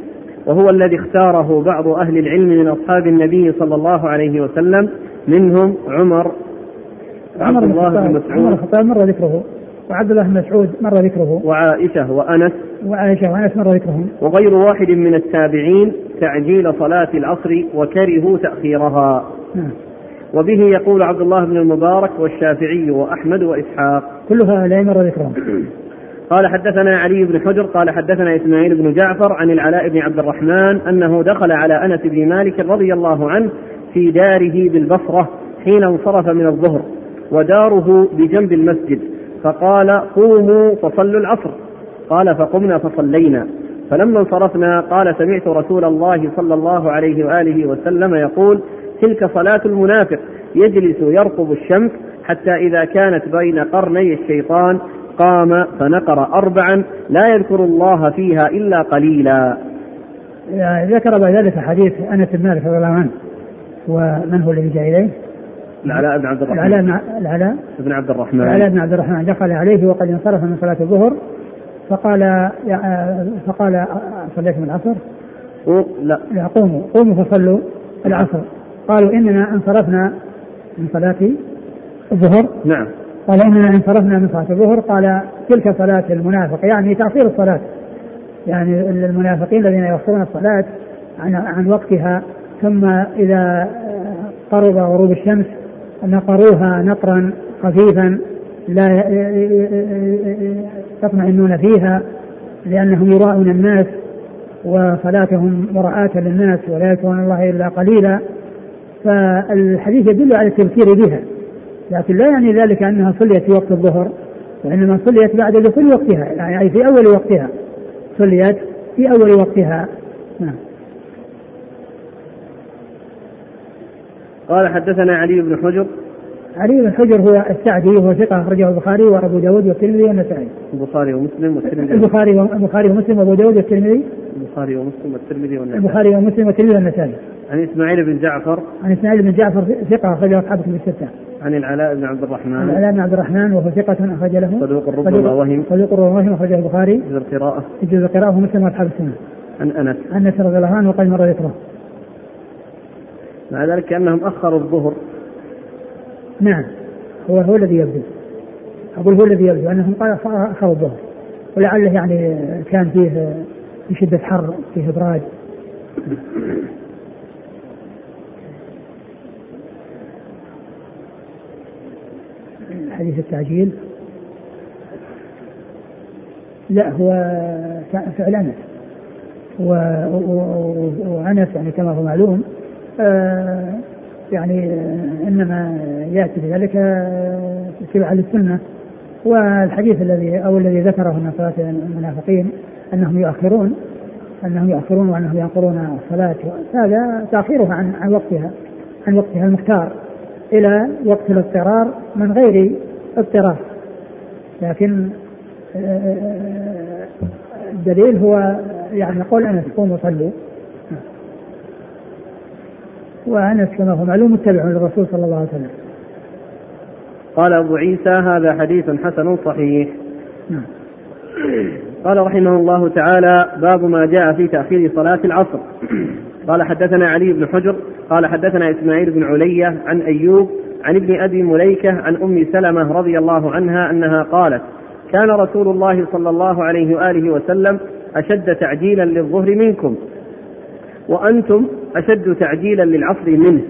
[SPEAKER 1] وهو الذي اختاره بعض أهل العلم من أصحاب النبي صلى الله عليه وسلم منهم عمر
[SPEAKER 2] عمر الله بن مسعود. عمر الخطاب مر ذكره. وعبد الله بن مسعود مر ذكره.
[SPEAKER 1] وعائشة وأنس.
[SPEAKER 2] وعائشة وأنس مر ذكرهم
[SPEAKER 1] وغير واحد من التابعين تعجيل صلاة العصر وكرهوا تأخيرها. نعم. وبه يقول عبد الله بن المبارك والشافعي وأحمد وإسحاق.
[SPEAKER 2] كل هؤلاء مر ذكرهم.
[SPEAKER 1] قال حدثنا علي بن حجر قال حدثنا إسماعيل بن جعفر عن العلاء بن عبد الرحمن أنه دخل على أنس بن مالك رضي الله عنه في داره بالبصرة حين انصرف من الظهر. وداره بجنب المسجد فقال قوموا فصلوا العصر قال فقمنا فصلينا فلما انصرفنا قال سمعت رسول الله صلى الله عليه وآله وسلم يقول تلك صلاة المنافق يجلس يرقب الشمس حتى إذا كانت بين قرني الشيطان قام فنقر اربعا لا يذكر الله فيها إلا قليلا.
[SPEAKER 2] ذكر بعد ذلك حديث أنس بن مالك رضي الله عنه ومن هو الذي جاء إليه؟
[SPEAKER 1] العلاء بن عبد الرحمن.
[SPEAKER 2] العلاء العلاء
[SPEAKER 1] بن عبد الرحمن.
[SPEAKER 2] العلاء بن عبد الرحمن. دخل عليه وقد انصرف من صلاة الظهر فقال فقال صليتم العصر؟
[SPEAKER 1] لا.
[SPEAKER 2] لا قوموا قوموا فصلوا العصر. قالوا إننا انصرفنا من صلاة الظهر.
[SPEAKER 1] نعم.
[SPEAKER 2] قال إننا انصرفنا من صلاة الظهر. قال تلك صلاة المنافق يعني تأخير الصلاة. يعني المنافقين الذين يؤخرون الصلاة عن عن وقتها ثم إذا قرب غروب الشمس نقروها نقرا خفيفا لا يطمئنون فيها لأنهم يراءون الناس وصلاتهم مراءة للناس ولا يذكرون الله إلا قليلا. فالحديث يدل على التذكير بها لكن لا يعني ذلك أنها صليت في وقت الظهر وإنما صليت بعد دخول وقتها يعني في أول وقتها صليت في أول وقتها. نعم.
[SPEAKER 1] قال حدثنا علي بن حجر
[SPEAKER 2] علي بن حجر هو السعدي وهو ثقة أخرجه البخاري وأبو داود والترمذي والنسائي.
[SPEAKER 1] البخاري ومسلم والترمذي.
[SPEAKER 2] البخاري البخاري ومسلم وأبو داود والترمذي.
[SPEAKER 1] البخاري ومسلم والترمذي والنسائي.
[SPEAKER 2] البخاري ومسلم والترمذي والنسائي.
[SPEAKER 1] عن إسماعيل بن جعفر.
[SPEAKER 2] عن إسماعيل بن جعفر ثقة أخرجه أصحاب كتب الستة.
[SPEAKER 1] عن العلاء بن عبد الرحمن. عن
[SPEAKER 2] العلاء بن عبد الرحمن وهو ثقة أخرج له.
[SPEAKER 1] صدوق ربما وهم.
[SPEAKER 2] صدوق ربما وهم أخرجه البخاري.
[SPEAKER 1] جزء القراءة.
[SPEAKER 2] جزء القراءة ومسلم وأصحاب السنة.
[SPEAKER 1] عن أنس.
[SPEAKER 2] عن أنس رضي الله عنه وقد مر ذكره.
[SPEAKER 1] مع ذلك كأنهم أخروا الظهر.
[SPEAKER 2] نعم. هو هو الذي يبدو. أقول هو الذي يبدو أنهم أخروا الظهر. ولعله يعني كان فيه في شدة حر فيه إبراج. حديث التعجيل. لا هو فعل أنس. وأنس يعني كما هو معلوم يعني إنما يأتي بذلك اتباعا للسنه والحديث الذي أو الذي ذكره من صلاه المنافقين أنهم يؤخرون أنهم يؤخرون وأنهم ينقرون الصلاة هذا تاخيرها عن عن وقتها عن وقتها المختار إلى وقت الاضطرار من غير اضطرار. لكن الدليل هو يعني قول أنس قوموا صلوا. وأنس كما هو معلوم متبع للرسول صلى الله عليه وسلم.
[SPEAKER 1] قال أبو عيسى هذا حديث حسن صحيح. نعم. قال رحمه الله تعالى باب ما جاء في تأخير صلاة العصر. قال حدثنا علي بن حجر قال حدثنا إسماعيل بن علية عن أيوب عن ابن أبي مليكة عن أم سلمة رضي الله عنها أنها قالت كان رسول الله صلى الله عليه وآله وسلم أشد تعجيلا للظهر منكم وأنتم أشد تعجيلا للعصر منه.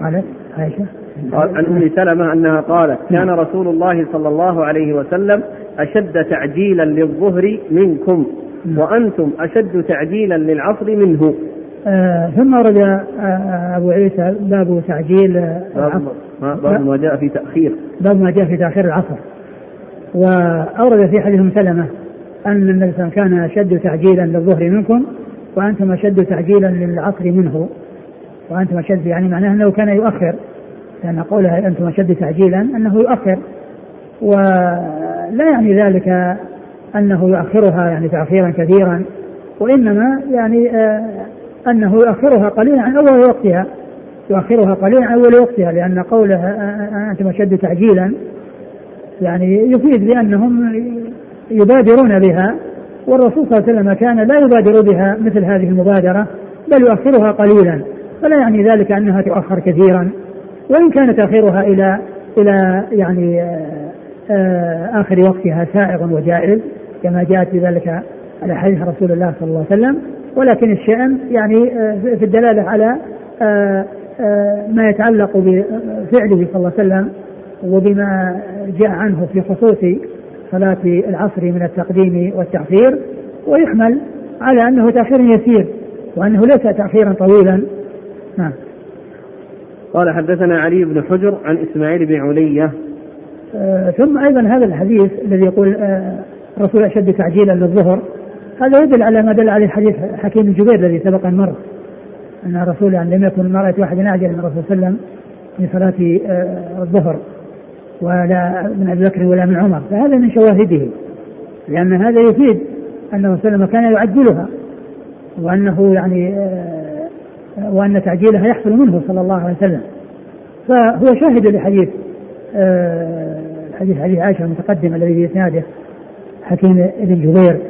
[SPEAKER 2] قالت عائشة.
[SPEAKER 1] قال عن أم سلمة أنها قالت كان رسول الله صلى الله عليه وسلم أشد تعجيلا للظهر منكم وأنتم أشد تعجيلا للعصر منه.
[SPEAKER 2] آه ثم ورد آه أبو عيسى باب تعجيل
[SPEAKER 1] باب, باب ما جاء في تأخير.
[SPEAKER 2] باب ما جاء في تأخير العصر. وأورد في حديث سلمة أن النبي كان أشد تعجيلا للظهر منكم وأنتم أشد تعجيلا للعصر منه. وأنتم أشد يعني معناه أنه كان يؤخر. لأن قولها أنتم أشد تعجيلا أنه يؤخر. ولا يعني ذلك أنه يؤخرها يعني تأخيرا كثيرا وإنما يعني آه أنه يؤخرها قليلا عن أول وقتها. يؤخرها قليلا عن أول وقتها لأن قوله آه، آه، أنتم أشد تعجيلا. يعني يفيد بأنهم يبادرون بها. والرسول صلى الله عليه وسلم كان لا يبادر بها مثل هذه المبادرة بل يؤخرها قليلا فلا يعني ذلك أنها تؤخر كثيرا. وإن كان تأخيرها إلى إلى يعني آه، آه، آخر وقتها سائغ وجائز كما جاءت بذلك على حديث رسول الله صلى الله عليه وسلم. ولكن الشأن يعني آه، في الدلالة على ما يتعلق بفعله صلى الله عليه وسلم وبما جاء عنه في خصوص صلاة العصر من التقديم والتأخير ويحمل على أنه تأخير يسير وأنه ليس تأخيرا طويلا. نعم
[SPEAKER 1] قال حدثنا علي بن حجر عن إسماعيل بن علية.
[SPEAKER 2] آه ثم أيضا هذا الحديث الذي يقول آه الرسول أشد تعجيلا للظهر هذا يدل على ما دل عليه حديث حكيم الجبير الذي سبق أن مر. أن الرسول يعني لم يكن ما رأيت واحد أعجل من الرسول صلى الله عليه وسلم في صلاة آه الظهر. ولا من أبي بكر ولا من عمر فهذا من شواهده لأن هذا يفيد أنه صلى الله كان يعجلها وأنه يعني آه، وأن تعجيلها يحصل منه صلى الله عليه وسلم. فهو شاهد لحديث آه، حديث حديث عائشة المتقدم الذي في إسناده حكيم بن جبير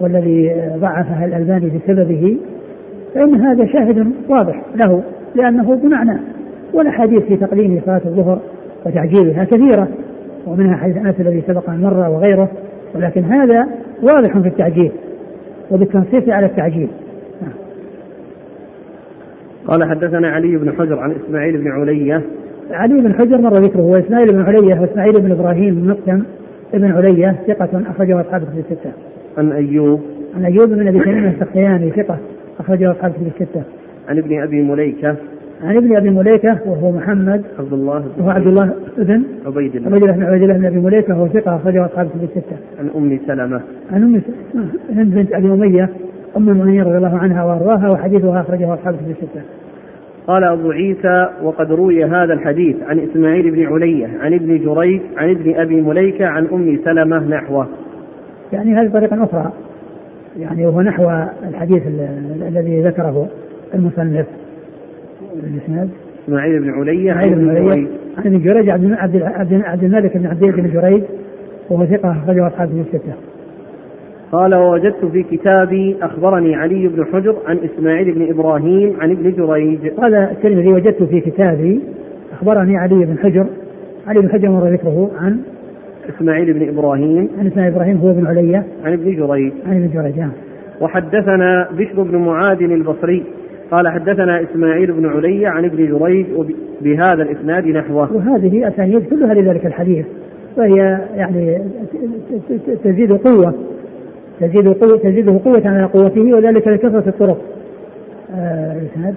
[SPEAKER 2] والذي ضعفها الألباني بسببه فإن هذا شاهد واضح له لأنه بمعنى والأحاديث في تقديم صلاة الظهر وتعجيلها كثيرة ومنها حديث أنس الذي سبق أن مر وغيره ولكن هذا واضح في التعجيل وبالتنصيص على التعجيل نعم.
[SPEAKER 1] قال حدثنا علي بن حجر عن إسماعيل بن علية
[SPEAKER 2] علي بن حجر مر ذكره واسماعيل بن علية وإسماعيل بن إبراهيم بن مقسم ابن علية ثقة أخرجه أصحاب في الستة.
[SPEAKER 1] عن أيوب
[SPEAKER 2] عن أيوب بن أبي تميم السختياني ثقة أخرجه أصحاب في الستة.
[SPEAKER 1] عن ابن أبي مليكة
[SPEAKER 2] عن ابن أبي مليكة وهو محمد
[SPEAKER 1] عبد الله
[SPEAKER 2] وهو عبد الله بن
[SPEAKER 1] عبيد الله.
[SPEAKER 2] عبيد الله بن عبيد الله بن أبي مليكة وهو ثقة أخرجه أصحاب في الستة.
[SPEAKER 1] عن أم سلمة.
[SPEAKER 2] عن أم هند بنت أبي أمية أم المؤمنين رضي الله عنها وأرضاها وحديثها أخرجه أصحاب في الستة.
[SPEAKER 1] قال أبو عيسى وقد روي هذا الحديث عن إسماعيل بن علية عن ابن جريج عن ابن أبي مليكة عن أم سلمة نحوه.
[SPEAKER 2] يعني هذه طريقة أخرى. يعني وهو نحو الحديث الذي ذكره المصنف. الإسناد
[SPEAKER 1] إسماعيل. بن علية
[SPEAKER 2] عن ابن علية عن ابن جريج عبد عبد عبد الملك بن عبد بن جريج وهو ثقة أخرجه أصحاب الستة.
[SPEAKER 1] قال ووجدت في كتابي أخبرني علي بن حجر عن إسماعيل بن إبراهيم عن ابن جريج.
[SPEAKER 2] قال الترمذي وجدت في كتابي أخبرني علي بن حجر. علي بن حجر مر ذكره عن
[SPEAKER 1] إسماعيل بن إبراهيم.
[SPEAKER 2] عن إسماعيل إبراهيم هو بن علية
[SPEAKER 1] عن ابن جريج.
[SPEAKER 2] عن ابن جريج نعم.
[SPEAKER 1] وحدثنا بشر بن معاذ البصري. قال حدثنا إسماعيل بن علي عن ابن جريج بهذا الإسناد نحوه.
[SPEAKER 2] وهذه أسانيد كلها لذلك الحديث وهي يعني تزيد قوة تزيد قوة تزيده قوة على قوته وذلك لكثرة الطرق. آه الإسناد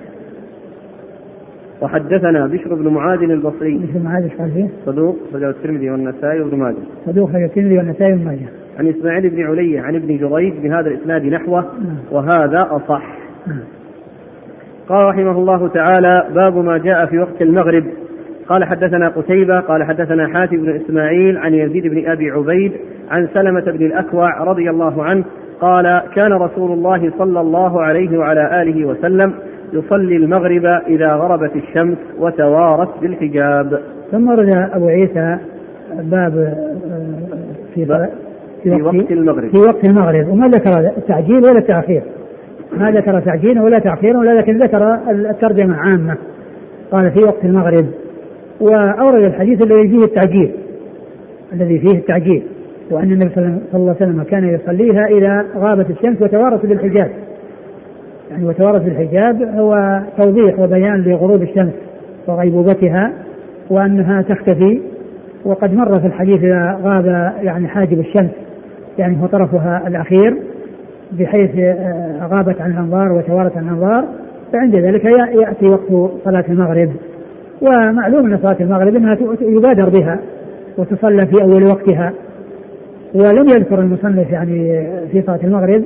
[SPEAKER 1] وحدثنا بشر بن معاذ البصري
[SPEAKER 2] بشر بن معاذ فيه؟
[SPEAKER 1] صدوق رجل الترمذي والنسائي وابن ماجه
[SPEAKER 2] صدوق رجل الترمذي والنسائي وابن ماجه
[SPEAKER 1] عن إسماعيل بن علي عن ابن جريج بهذا الإسناد نحوه نعم. وهذا أصح نعم. قال رحمه الله تعالى باب ما جاء في وقت المغرب. قال حدثنا قتيبة قال حدثنا حاتم بن إسماعيل عن يزيد بن أبي عبيد عن سلمة بن الأكوع رضي الله عنه قال كان رسول الله صلى الله عليه وعلى آله وسلم يصلي المغرب إذا غربت الشمس وتوارت بالحجاب.
[SPEAKER 2] ثم ورد أبو عيسى باب آه، في,
[SPEAKER 1] في, في وقت المغرب.
[SPEAKER 2] في وقت المغرب. وما ذكر التعجيل ولا التأخير ما ذكر تعجيلا ولا تأخيرا ولا لكن ذكر الترجمة عامة. قال في وقت المغرب. وأورد الحديث الذي فيه التعجيل. الذي فيه التعجيل. وأن النبي صلى الله عليه وسلم كان يصليها إذا غابت الشمس وتوارت بالحجاب. يعني وتوارت بالحجاب هو توضيح وبيان لغروب الشمس وغيبوبتها وأنها تختفي. وقد مر في الحديث إذا غاب يعني حاجب الشمس. يعني هو طرفها الأخير. بحيث غابت عن الأنظار وتوارت عن الأنظار فعند ذلك يأتي وقت صلاة المغرب. ومعلوم أن صلاة المغرب أنها يبادر بها وتصلى في أول وقتها. ولم يذكر المصنف يعني في صلاة المغرب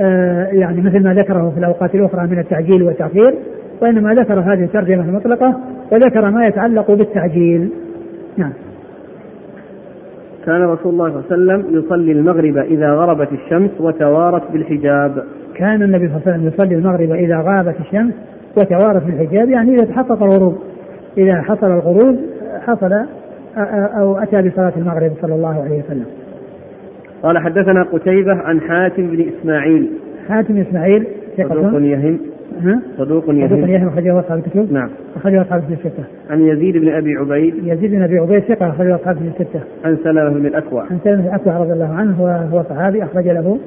[SPEAKER 2] آه، يعني مثل ما ذكره في الأوقات الأخرى من التعجيل والتأخير وإنما ذكر هذه الترجمة المطلقة وذكر ما يتعلق بالتعجيل. نعم.
[SPEAKER 1] كان رسول الله صلى الله عليه وسلم يصلي المغرب إذا غربت الشمس وتوارت بالحجاب.
[SPEAKER 2] كان النبي صلى الله عليه وسلم يصلي المغرب إذا غابت الشمس وتوارت بالحجاب يعني إذا تحقق الغروب. إذا حصل الغروب حصل أو أتى بصلاة المغرب صلى الله عليه وسلم.
[SPEAKER 1] قال حدثنا قتيبة عن حاتم بن إسماعيل.
[SPEAKER 2] حاتم إسماعيل
[SPEAKER 1] صدوق يهم. صدوق يهم
[SPEAKER 2] صدوق يهم أخرجه أصحاب الكتب.
[SPEAKER 1] نعم.
[SPEAKER 2] أخرجه أصحاب الكتب الستة.
[SPEAKER 1] عن يزيد بن أبي عبيد.
[SPEAKER 2] يزيد بن أبي عبيد ثقة. أخرجه أصحاب الكتب الستة.
[SPEAKER 1] عن سلمة بن الأكوع.
[SPEAKER 2] عن سلمة بن الأكوع رضي الله عنه هو هو صحابي. أخرج له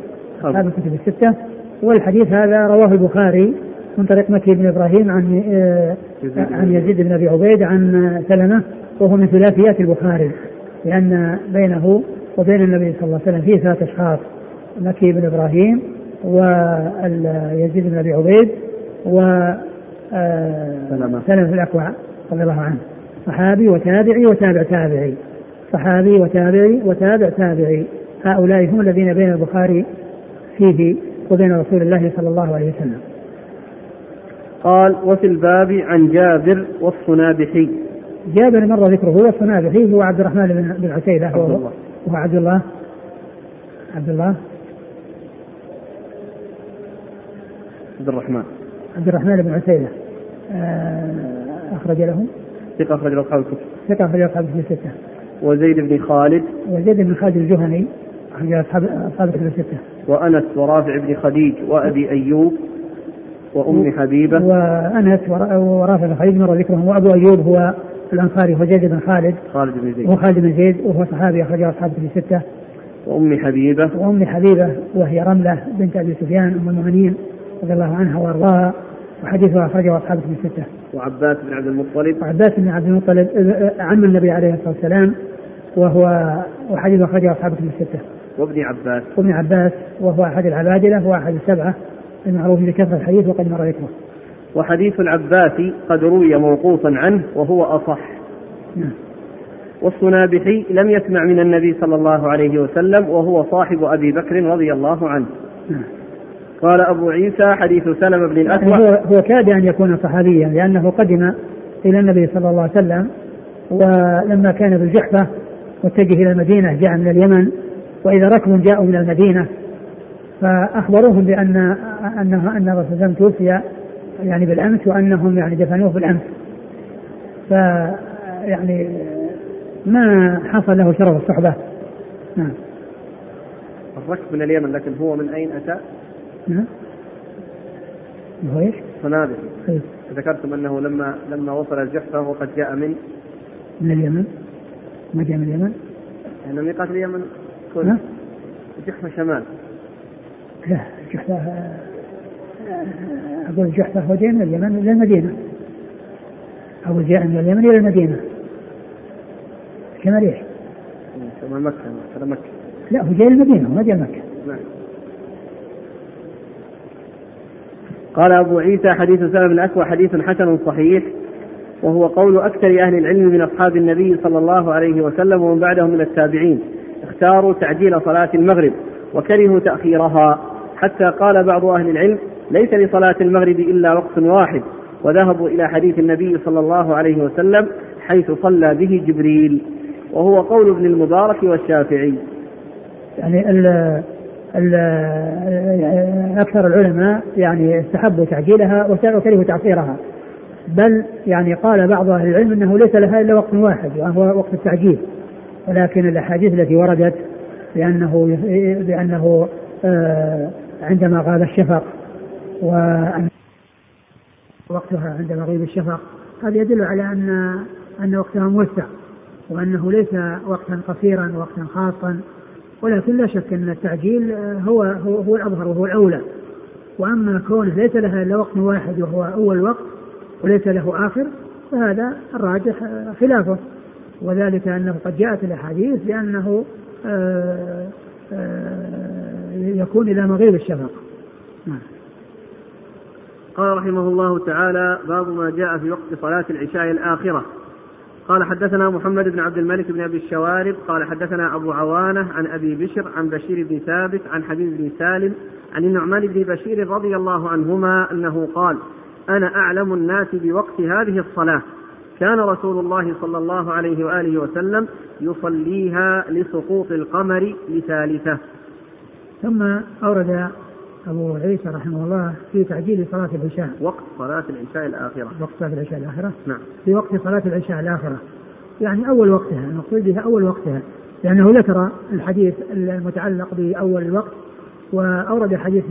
[SPEAKER 2] أصحاب الكتب الستة. والحديث هذا رواه البخاري من طريق مكي بن إبراهيم عن عن يزيد بن أبي عبيد عن سلمة وهو من ثلاثيات البخاري لأن بينه وبين النبي صلى الله عليه وسلم فيه ثلاث أشخاص مكي بن إبراهيم ويزيد بن أبي عبيد و آه، سلمة. سلمة الأكوع رضي الله عنه. صحابي وتابعي وتابع تابعي. صحابي وتابعي وتابع تابعي. هؤلاء هم الذين بين البخاري فيه وبين رسول الله صلى الله عليه وسلم.
[SPEAKER 1] قال وفي الباب عن جابر والصنابحي.
[SPEAKER 2] جابر مر ذكره والصنابحي هو عبد الرحمن بن عتيبة وهو وهو عبد الله. عبد الله.
[SPEAKER 1] عبد الرحمن.
[SPEAKER 2] عبد الرحمن بن عتيبة آه، أخرج له.
[SPEAKER 1] ثقة أخرج له أصحاب الكتب.
[SPEAKER 2] ثقة أخرج له أصحاب الكتب الستة.
[SPEAKER 1] وزيد بن خالد.
[SPEAKER 2] وزيد بن خالد الجهني أخرج أصحاب أصحاب الكتب الستة.
[SPEAKER 1] وأنس ورافع بن خديج وأبي أيوب وأم حبيبة.
[SPEAKER 2] وأنس ورافع بن خديج مر ذكرهم وأبو أيوب هو الأنصاري هو زيد بن خالد.
[SPEAKER 1] خالد بن زيد.
[SPEAKER 2] وخالد بن زيد وهو صحابي أخرجه أصحاب في ستة
[SPEAKER 1] وأم حبيبة.
[SPEAKER 2] وأم حبيبة وهي رملة بنت أبي سفيان أم المؤمنين. رضي الله عنها وأرضاها وحديثها أخرجه أصحاب في ستة
[SPEAKER 1] وعباس بن عبد المطلب
[SPEAKER 2] وعباس بن عبد المطلب عم النبي عليه الصلاة والسلام وهو وحديث أخرجه أصحاب في ستة
[SPEAKER 1] وابن عباس
[SPEAKER 2] وابن عباس وهو أحد العبادلة وأحد السبعة المعروف بكثرة الحديث وقد مر ذكره.
[SPEAKER 1] وحديث العباس قد روي موقوفا عنه وهو أصح. نعم. والصنابحي لم يسمع من النبي صلى الله عليه وسلم وهو صاحب أبي بكر رضي الله عنه. نعم. قال أبو عيسى حديث سلمة بن الأكوع
[SPEAKER 2] هو, هو كاد أن يكون صحابيا لأنه قدم إلى النبي صلى الله عليه وسلم ولما كان بالجحفة متجه إلى المدينة جاء من اليمن وإذا ركب جاءوا من المدينة فأخبروهم بأن أنه أن الرسول صلى توفي يعني بالأمس وأنهم يعني دفنوه بالأمس. ف يعني ما حصل له شرف الصحبة. نعم.
[SPEAKER 1] الركب من اليمن لكن هو من أين أتى؟
[SPEAKER 2] نعم. هو إيش؟
[SPEAKER 1] صنادق إيه. ذكرتم أنه لما لما وصل الجحفة وقد جاء من
[SPEAKER 2] من اليمن. ما جاء من اليمن؟
[SPEAKER 1] يعني ميقات اليمن. كله الجحفه شمال.
[SPEAKER 2] لا الجحفة أقول الجحفة هو جاء من اليمن إلى المدينة. أو جاء من اليمن إلى المدينة. شمال إيش؟
[SPEAKER 1] شمال مكة شمال مكة.
[SPEAKER 2] لا هو جاء المدينة ما جاء مكة. نعم.
[SPEAKER 1] قال أبو عيسى حديث سلمة بن أكوى حديث حسن صحيح وهو قول أكثر أهل العلم من أصحاب النبي صلى الله عليه وسلم ومن بعدهم من التابعين اختاروا تعجيل صلاة المغرب وكرهوا تأخيرها حتى قال بعض أهل العلم ليس لصلاة المغرب إلا وقت واحد وذهبوا إلى حديث النبي صلى الله عليه وسلم حيث صلى به جبريل وهو قول ابن المبارك والشافعي.
[SPEAKER 2] يعني أكثر العلماء يعني استحبوا تعجيلها وكرهوا تأخيرها بل يعني قال بعض أهل العلم أنه ليس لها إلا وقت واحد وهو وقت التعجيل. ولكن الأحاديث التي وردت بأنه بأنه آه، عندما غاب الشفق وأن وقتها عند مغيب الشفق هذا يدل على أن أن وقتها موسع وأنه ليس وقتا قصيرا وقتا خاصا. ولكن لا شك أن التعجيل آه، هو هو, هو الأظهر وهو الأولى. وأما كونه ليس لها إلا وقت واحد وهو أول وقت وليس له آخر فهذا الراجح آه، خلافه. وذلك أنه قد جاءت الأحاديث بأنه آه، يكون إلى مغيب الشفق. نعم.
[SPEAKER 1] قال رحمه الله تعالى باب ما جاء في وقت صلاة العشاء الآخرة. قال حدثنا محمد بن عبد الملك بن أبي الشوارب قال حدثنا أبو عوانة عن أبي بشر عن بشير بن ثابت عن حبيب بن سالم عن النعمان بن بشير رضي الله عنهما أنه قال أنا أعلم الناس بوقت هذه الصلاة كان رسول الله صلى الله عليه وآله وسلم يصليها لسقوط القمر لثالثة.
[SPEAKER 2] ثم أورد أبو عيسى رحمه الله في تعجيل صلاة العشاء.
[SPEAKER 1] وقت صلاة العشاء الآخرة.
[SPEAKER 2] وقت صلاة العشاء الآخرة؟
[SPEAKER 1] نعم.
[SPEAKER 2] في وقت صلاة العشاء الآخرة. يعني أول وقتها المقصود بها أول وقتها. لأنه ذكر الحديث المتعلق بأول الوقت وأورد حديث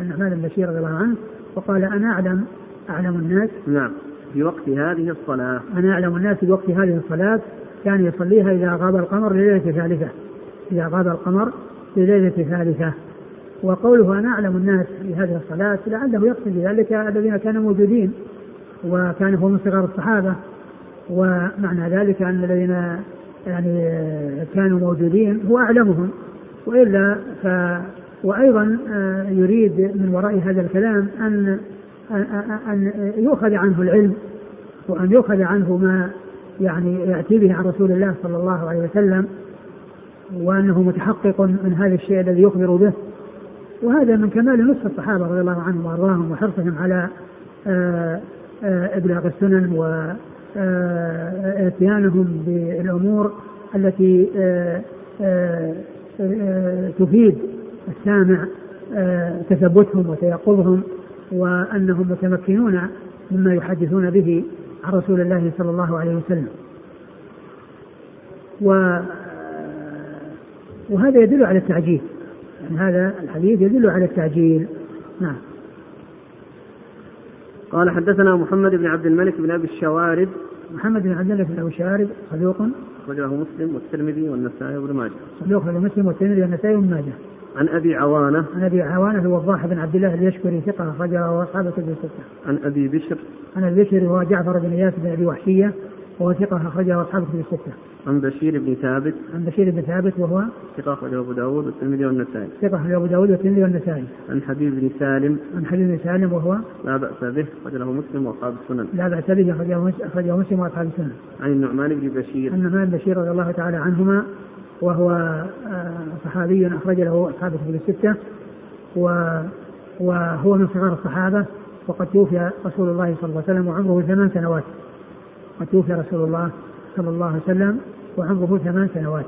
[SPEAKER 2] النعمان بن بشير رضي الله عنه وقال أنا أعلم أعلم الناس.
[SPEAKER 1] نعم. في وقت هذه الصلاة.
[SPEAKER 2] أنا أعلم الناس في وقت هذه الصلاة. كان يصليها إذا غاب القمر لليلة الثالثة إذا غاب القمر لليلة الثالثة وقوله أنا أعلم الناس في هذه الصلاة لعله يقصد بذلك الذين كانوا موجودين وكان هو من صغار الصحابة. ومعنى ذلك أن الذين يعني كانوا موجودين هو أعلمهم. وإلا ف وأيضا آه، يريد من وراء هذا الكلام أن أن يؤخذ عنه العلم وأن يؤخذ عنه ما يعني يأتي به عن رسول الله صلى الله عليه وسلم وأنه متحقق من هذا الشيء الذي يخبر به. وهذا من كمال نصف الصحابة رضي الله عنهم وأرضاهم وحرصهم على آه، آه، إبلاغ السنن وإتيانهم بالأمور التي تفيد السامع تثبتهم وتيقظهم وأنهم متمكنون مما يحدثون به عن رسول الله صلى الله عليه وسلم. و وهذا يدل على التعجيل. هذا الحديث يدل على التعجيل نعم
[SPEAKER 1] قال حدثنا محمد بن عبد الملك بن أبي الشوارب
[SPEAKER 2] محمد بن عبد الملك بن أبي الشوارب صدوق
[SPEAKER 1] أخرجه مسلم والترمذي والنسائي وابن ماجه.
[SPEAKER 2] صدوق مسلم والترمذي والنسائي وابن ماجه.
[SPEAKER 1] عن أبي عوانة
[SPEAKER 2] عن أبي عوانة الوضاح بن عبد الله اليشكري ثقة أخرجه أصحاب الكتب الستة.
[SPEAKER 1] عن أبي بشر
[SPEAKER 2] عن أبي بشر هو جعفر بن اياس بن أبي وحشية وهو ثقة أخرجه اصحاب الكتب الستة.
[SPEAKER 1] عن بشير بن ثابت.
[SPEAKER 2] عن بشير بن ثابت وهو
[SPEAKER 1] ثقة أخرجه أبو داود والترمذي والنسائي.
[SPEAKER 2] ثقة أخرجه أبو داود والترمذي والنسائي.
[SPEAKER 1] عن حبيب بن سالم.
[SPEAKER 2] عن حبيب بن سالم وهو
[SPEAKER 1] لا بأس به أخرجه مسلم وأصحاب السنن.
[SPEAKER 2] لا بأس به أخرجه مسلم وأصحاب السنن.
[SPEAKER 1] عن النعمان بن بشير.
[SPEAKER 2] عن النعمان بن بشير رضي الله تعالى عنهما وهو آه، صحابي أخرج له أصحاب الكتب الستة وهو من صغار الصحابة وقد توفي رسول الله صلى الله عليه وسلم وعمره ثمان سنوات. قد توفي رسول الله صلى الله عليه وسلم وعمره ثمان سنوات.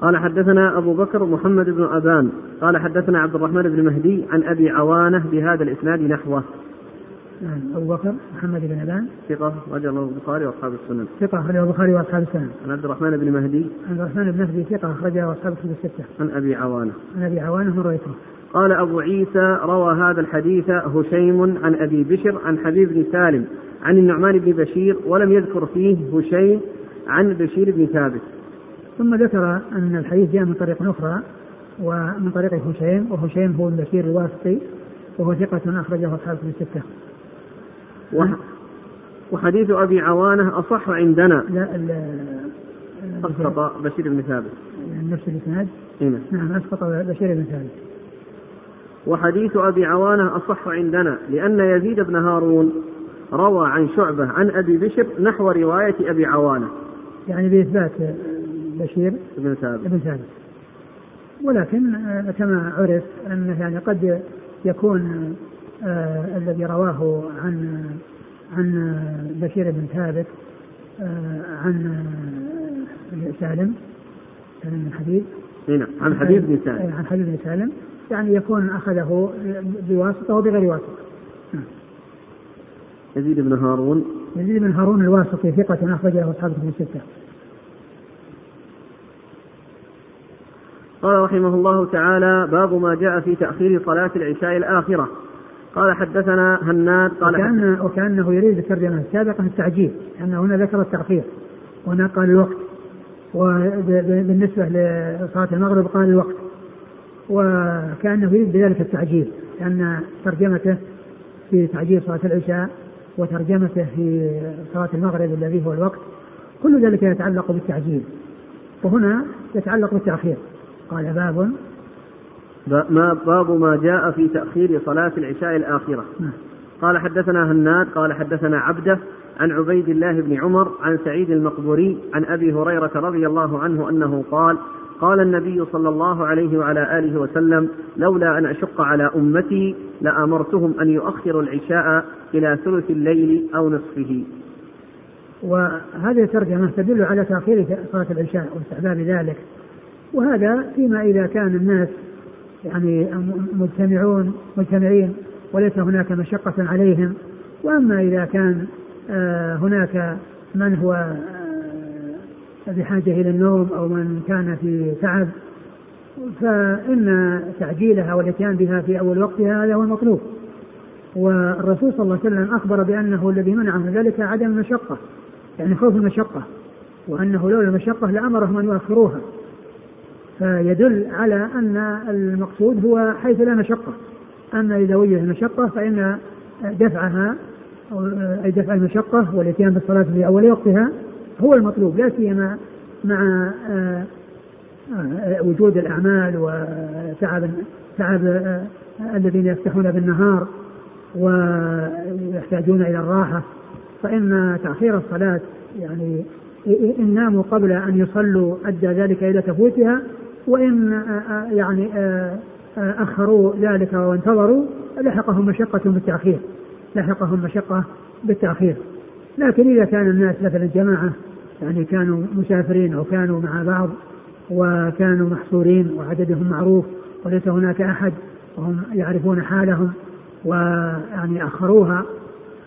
[SPEAKER 1] قال حدثنا أبو بكر محمد بن أبان قال حدثنا عبد الرحمن بن مهدي عن أبي عوانة بهذا الإسناد نحوه.
[SPEAKER 2] نعم أبو بكر محمد بن أبان
[SPEAKER 1] ثقة رجل البخاري وأصحاب السنن.
[SPEAKER 2] ثقة أخرجه البخاري وأصحاب السنن.
[SPEAKER 1] عن عبد الرحمن بن مهدي.
[SPEAKER 2] عن عبد الرحمن بن مهدي ثقة أخرجه أصحاب الكتب الستة.
[SPEAKER 1] عن أبي عوانة.
[SPEAKER 2] عن أبي عوانة مريته
[SPEAKER 1] قال أبو عيسى روى هذا الحديث هشيم عن أبي بشر عن حبيب بن سالم عن النعمان بن بشير ولم يذكر فيه هشيم عن بشير بن ثابت.
[SPEAKER 2] ثم ذكر أن الحديث جاء من طريق أخرى ومن طريق هشيم وهشيم هو بشير الواسطي وهو ثقة أخرجه أصحاب في الستة.
[SPEAKER 1] وحديث أبي عوانة أصح عندنا.
[SPEAKER 2] لا
[SPEAKER 1] أسقط بشير بن ثابت.
[SPEAKER 2] نفس الإسناد.
[SPEAKER 1] نعم
[SPEAKER 2] نعم أسقط بشير بن ثابت.
[SPEAKER 1] وحديث أبي عوانة أصح عندنا لأن يزيد بن هارون روى عن شعبة عن أبي بشر نحو رواية أبي عوانة.
[SPEAKER 2] يعني بإثبات بشير
[SPEAKER 1] بن ثابت.
[SPEAKER 2] بن ثابت. ولكن آه، كما عرف أنه يعني قد يكون آه الذي رواه عن عن بشير بن ثابت آه عن آه، سالم سالم بن حبيب.
[SPEAKER 1] نعم عن حبيب بن سالم.
[SPEAKER 2] عن حبيب بن سالم. يعني يكون أخذه بواسطة وبغير واسطة. نعم.
[SPEAKER 1] يزيد بن هارون.
[SPEAKER 2] يزيد بن هارون الواسطي ثقة أخرجه أصحاب الكتب الستة.
[SPEAKER 1] قال رحمه الله تعالى باب ما جاء في تأخير صلاة العشاء الآخرة. قال حدثنا هناد قال
[SPEAKER 2] وكأن وكأنه يريد الترجمة السابقة التعجيل لأنه هنا ذكر التأخير وهنا قال الوقت. وبالنسبة لصلاة المغرب قال الوقت. وكأنه يريد بذلك التعجيل لأن ترجمته في تعجيل صلاة العشاء وترجمته في صلاة المغرب الذي هو الوقت كل ذلك يتعلق بالتعجيل. وهنا يتعلق بالتأخير. قال باب
[SPEAKER 1] ما باب ما جاء في تأخير صلاة العشاء الآخرة.
[SPEAKER 2] نعم.
[SPEAKER 1] قال حدثنا هناد قال حدثنا عبده عن عبيد الله بن عمر عن سعيد المقبوري عن أبي هريرة رضي الله عنه أنه قال قال النبي صلى الله عليه وعلى آله وسلم لولا أن أشق على أمتي لأمرتهم أن يؤخروا العشاء إلى ثلث الليل أو نصفه.
[SPEAKER 2] وهذه الترجمة تدل على تأخير صلاة العشاء واستحباب ذلك. وهذا فيما إذا كان الناس يعني مجتمعون مجتمعين وليس هناك مشقة عليهم. وأما إذا كان آه، هناك من هو بحاجة إلى النوم أو من كان في تعب فإن تعجيلها والإتيان بها في أول وقتها هذا هو المطلوب. والرسول صلى الله عليه وسلم أخبر بأنه الذي منع من ذلك عدم المشقة يعني خوف المشقة وأنه لولا المشقة لأمرهم أن يؤخروها. فيدل على أن المقصود هو حيث لا مشقة. أما إذا وجد المشقة فإن دفعها أي دفع المشقة والإتيان بالصلاة في أول وقتها هو المطلوب لا سيما مع آه، آه، وجود الأعمال وتعب تعب آه، الذين يفتحون بالنهار ويحتاجون إلى الراحة فإن تأخير الصلاة يعني إن ناموا قبل أن يصلوا أدى ذلك إلى تفويتها وإن يعني أخروا ذلك وانتظروا لحقهم مشقة بالتأخير لحقهم مشقة بالتأخير. لكن إذا كان الناس مثلا جماعة يعني كانوا مسافرين أو كانوا مع بعض وكانوا محصورين وعددهم معروف وليس هناك أحد وهم يعرفون حالهم ويعني أخروها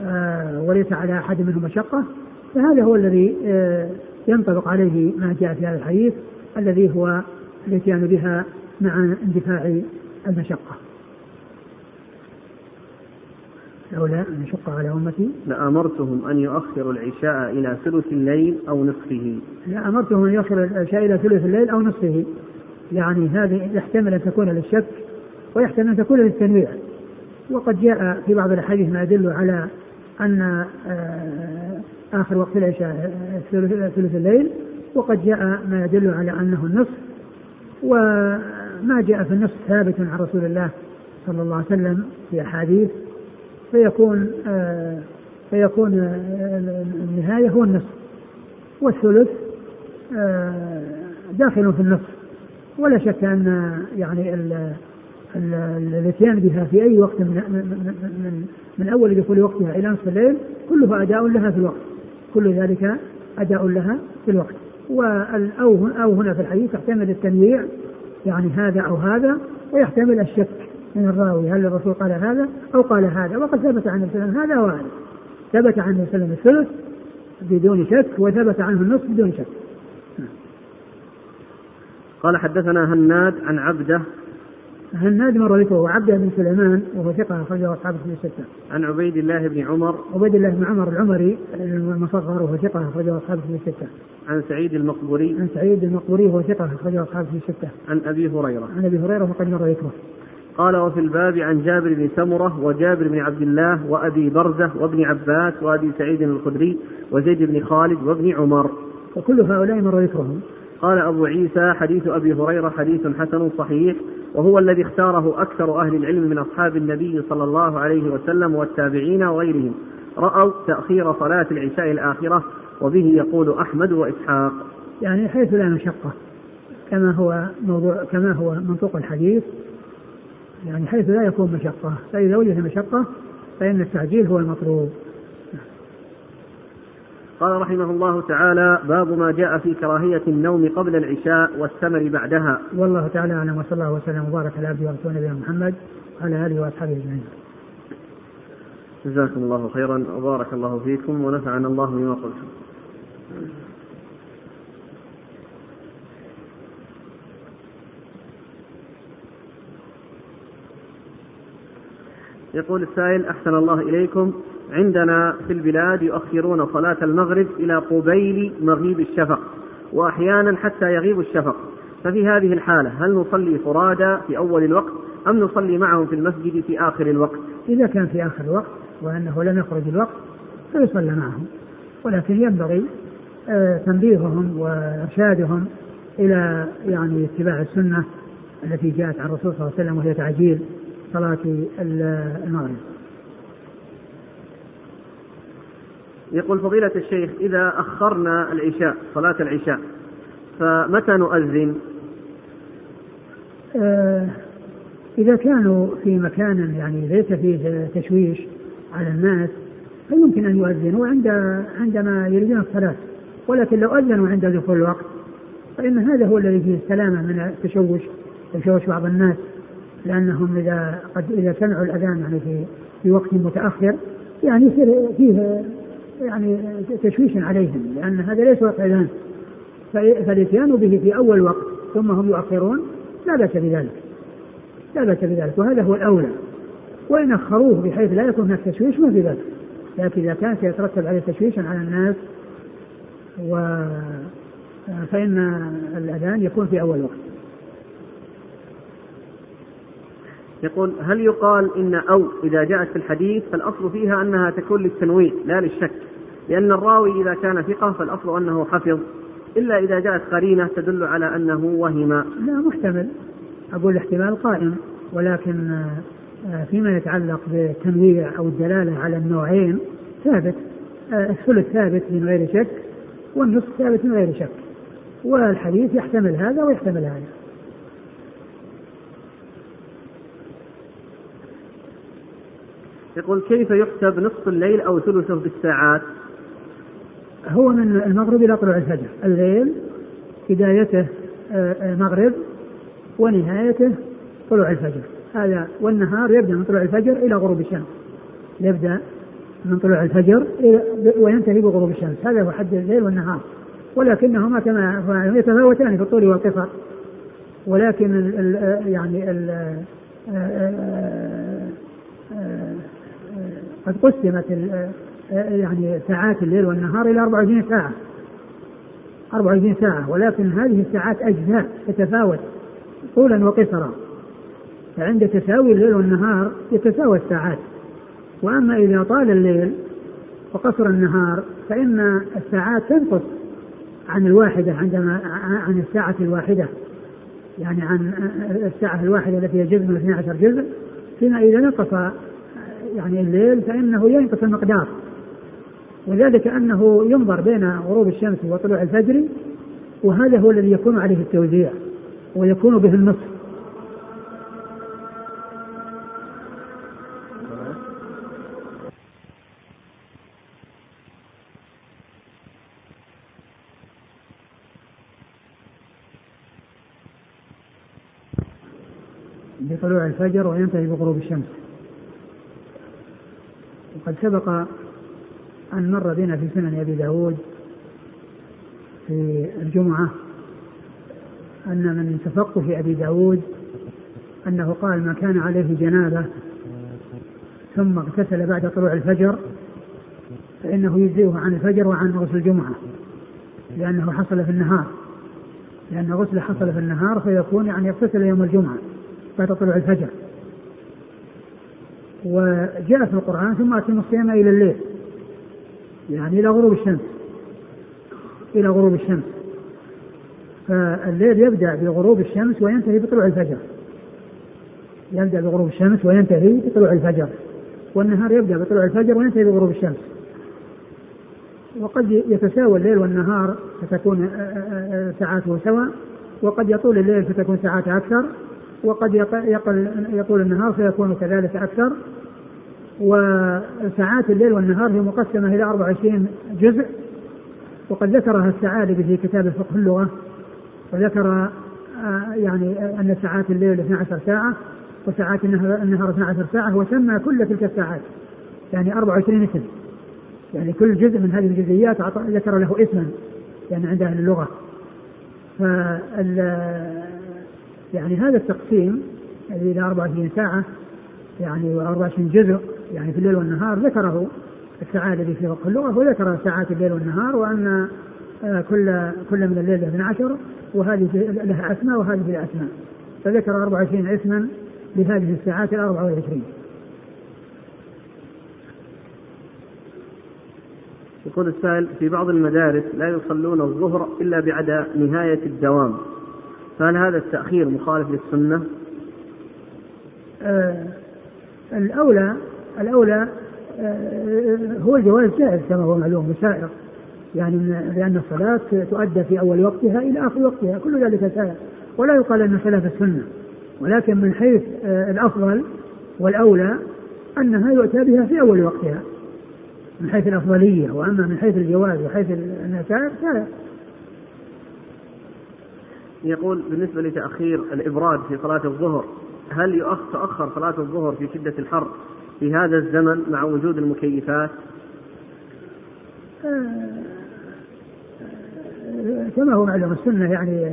[SPEAKER 2] آه، وليس على أحد منهم مشقة. فهذا هو الذي آه، ينطبق عليه ما جاء في هذا الحديث الذي هو الاتيان بها مع اندفاع المشقة. لولا أن يشق على أمتي؟
[SPEAKER 1] لأمرتهم أن يؤخروا العشاء إلى ثلث الليل أو نصفه.
[SPEAKER 2] لأمرتهم أن يؤخروا العشاء إلى ثلث الليل أو نصفه. يعني هذه يحتمل أن تكون للشك ويحتمل أن تكون للتنويع. وقد جاء في بعض الأحاديث ما يدل على أن آه، آخر وقت العشاء ثلث الليل. وقد جاء ما يدل على أنه النصف. وما جاء في النصف ثابت عن رسول الله صلى الله عليه وسلم في أحاديث فيكون آه فيكون آه النهاية هو النصف. والثلث آه داخل في النصف. ولا شك أن يعني الاتيان بها في أي وقت من, من, من, أول دخول وقتها إلى نصف الليل كله أداء لها في الوقت. كل ذلك أداء لها في الوقت. أو هنا في الحديث يحتمل التنويع يعني هذا أو هذا ويحتمل الشك. من الراوي هل الرسول قال هذا أو قال هذا وقد ثبت عن النبي هذا وهذا ثبت عن النبي الثلث بدون شك وثبت عنه النصف بدون شك
[SPEAKER 1] قال حدثنا هناد عن عبده
[SPEAKER 2] هناد مر ذكره وعبده بن سليمان وهو ثقة أخرجه أصحاب في الستة.
[SPEAKER 1] عن عبيد الله بن عمر
[SPEAKER 2] عبيد الله بن عمر العمري المصغر وهو ثقة أخرجه أصحاب في الستة.
[SPEAKER 1] عن سعيد المقبوري
[SPEAKER 2] عن سعيد المقبوري وهو ثقة أخرجه أصحاب في الستة.
[SPEAKER 1] عن أبي هريرة
[SPEAKER 2] عن أبي هريرة وقد مر ذكره.
[SPEAKER 1] قال وفي الباب عن جابر بن سمرة وجابر بن عبد الله وأبي برزة وابن عباس وأبي سعيد الخدري وزيد بن خالد وابن عمر.
[SPEAKER 2] وكل هؤلاء مر ذكرهم
[SPEAKER 1] قال أبو عيسى حديث أبي هريرة حديث حسن صحيح وهو الذي اختاره أكثر أهل العلم من أصحاب النبي صلى الله عليه وسلم والتابعين وغيرهم. رأوا تأخير صلاة العشاء الآخرة وبه يقول أحمد وإسحاق.
[SPEAKER 2] يعني حيث لا مشقة كما هو موضوع كما هو منطوق الحديث يعني حيث لا يكون مشقة فإذا وجد مشقة فإن التعجيل هو المطلوب.
[SPEAKER 1] قال رحمه الله تعالى باب ما جاء في كراهية النوم قبل العشاء والسمر بعدها.
[SPEAKER 2] والله تعالى أعلم وصلى الله وسلم وبارك على عبده ورسوله نبينا محمد وعلى آله وأصحابه أجمعين.
[SPEAKER 1] جزاكم الله خيرا وبارك الله فيكم ونفعنا الله بما قلتم. يقول السائل أحسن الله إليكم. عندنا في البلاد يؤخرون صلاة المغرب إلى قبيل مغيب الشفق وأحيانا حتى يغيب الشفق. ففي هذه الحالة هل نصلي فرادى في أول الوقت أم نصلي معهم في المسجد في آخر الوقت؟
[SPEAKER 2] إذا كان في آخر الوقت وأنه لم يخرج الوقت فيصلى معهم. ولكن ينبغي آه، تنبيههم وإرشادهم إلى يعني اتباع السنة التي جاءت عن الرسول صلى الله عليه وسلم وهي تعجيل صلاة المغرب.
[SPEAKER 1] يقول فضيلة الشيخ إذا أخرنا العشاء صلاة العشاء فمتى نؤذن؟
[SPEAKER 2] آه إذا كانوا في مكان يعني ليس فيه تشويش على الناس فيمكن أن يؤذنوا عند عندما يريدون الصلاة. ولكن لو أذنوا عند دخول الوقت فإن هذا هو الذي فيه السلامة من التشوش تشوش بعض الناس. لأنهم إذا قد إذا سمعوا الأذان يعني في في وقت متأخر يعني يصير فيه يعني تشويش عليهم لأن هذا ليس وقت أذان فالإتيان به في أول وقت ثم هم يؤخرون لا بأس بذلك. لا بأس بذلك وهذا هو الأولى. وإن أخروه بحيث لا يكون هناك تشويش ما في بأس. لكن إذا كان سيترتب عليه تشويش على الناس و فإن الأذان يكون في أول وقت.
[SPEAKER 1] يقول هل يقال إن أو إذا جاءت في الحديث فالأصل فيها أنها تكون للتنوين لا للشك. لأن الراوي إذا كان ثقة فالأصل أنه حفظ. إلا إذا جاءت قرينة تدل على أنه وهم.
[SPEAKER 2] لا محتمل. أقول الاحتمال قائم. ولكن آه، فيما يتعلق بالتنويع أو الدلالة على النوعين ثابت. آه، الثلث ثابت من غير شك والنصف ثابت من غير شك. والحديث يحتمل هذا ويحتمل هذا.
[SPEAKER 1] يقول كيف يحسب نصف الليل أو ثلثه بالساعات
[SPEAKER 2] هو من المغرب إلى طلوع الفجر. الليل بدايته آه، آه، مغرب ونهايته طلوع الفجر. هذا والنهار يبدأ من طلوع الفجر إلى غروب الشمس. يبدأ من طلوع الفجر وينتهي بغروب الشمس. هذا هو حد الليل والنهار. ولكنهما كما يتفاوتان في الطول والقصر. ولكن ال ال يعني ال آه، قد قسمت يعني ساعات الليل والنهار إلى 24 ساعة. 24 ساعة ولكن هذه الساعات أجزاء تتفاوت طولا وقصرا. فعند تساوي الليل والنهار يتساوى الساعات. وأما إذا طال الليل وقصر النهار فإن الساعات تنقص عن الواحدة عندما عن الساعة الواحدة. يعني عن الساعة الواحدة التي هي جزء من 12 جزء فيما إذا نقص يعني الليل فإنه ينقص المقدار. وذلك أنه ينظر بين غروب الشمس وطلوع الفجر وهذا هو الذي يكون عليه التوزيع ويكون به النصف. بطلوع الفجر وينتهي بغروب الشمس. وقد سبق أن مر بنا في سنن أبي داود في الجمعة أن من تفقه أبي داود أنه قال ما كان عليه جنابة ثم اغتسل بعد طلوع الفجر فإنه يجزئه عن الفجر وعن غسل الجمعة لأنه حصل في النهار لأن غسل حصل في النهار فيكون يعني يغتسل يوم الجمعة بعد طلوع الفجر. وجاء في القرآن ثم أتم الصيام إلى الليل. يعني إلى غروب الشمس. إلى غروب الشمس. فالليل يبدأ بغروب الشمس وينتهي بطلوع الفجر. يبدأ بغروب الشمس وينتهي بطلوع الفجر. والنهار يبدأ بطلوع الفجر وينتهي بغروب الشمس. وقد يتساوى الليل والنهار فتكون ساعاته سواء وقد يطول الليل فتكون ساعاته أكثر. وقد يقل يطول النهار فيكون كذلك أكثر وساعات الليل والنهار هي مقسمة إلى 24 جزء. وقد ذكرها السعادة في كتاب فقه اللغة وذكر آه، يعني أن ساعات الليل 12 ساعة وساعات النهار, النهار 12 ساعة وسمى كل تلك الساعات يعني 24 اسم. يعني كل جزء من هذه الجزئيات ذكر له اسما يعني عند أهل اللغة. فال يعني هذا التقسيم إلى 24 ساعة يعني و24 جزء يعني في الليل والنهار ذكره السعادة في فقه اللغة وذكر ساعات الليل والنهار وأن آه، كل كل من الليل 12 وهذه لها أسماء وهذه لها أسماء فذكر 24 اسما لهذه الساعات ال 24
[SPEAKER 1] يقول السائل في بعض المدارس لا يصلون الظهر إلا بعد نهاية الدوام. فهل هذا التأخير مخالف للسنة؟
[SPEAKER 2] آه الأولى الأولى آه هو الجواز جائز كما هو معلوم وسائر. يعني لأن الصلاة تؤدى في أول وقتها إلى آخر وقتها كل ذلك سائر. ولا يقال أنه خلاف السنة. ولكن من حيث آه الأفضل والأولى أنها يؤتى بها في أول وقتها. من حيث الأفضلية وأما من حيث الجواز وحيث النتائج فلا.
[SPEAKER 1] يقول بالنسبة لتأخير الإبراد في صلاة الظهر هل تؤخر صلاة الظهر في شدة الحر في هذا الزمن مع وجود المكيفات؟
[SPEAKER 2] آه، كما هو معلوم السنة يعني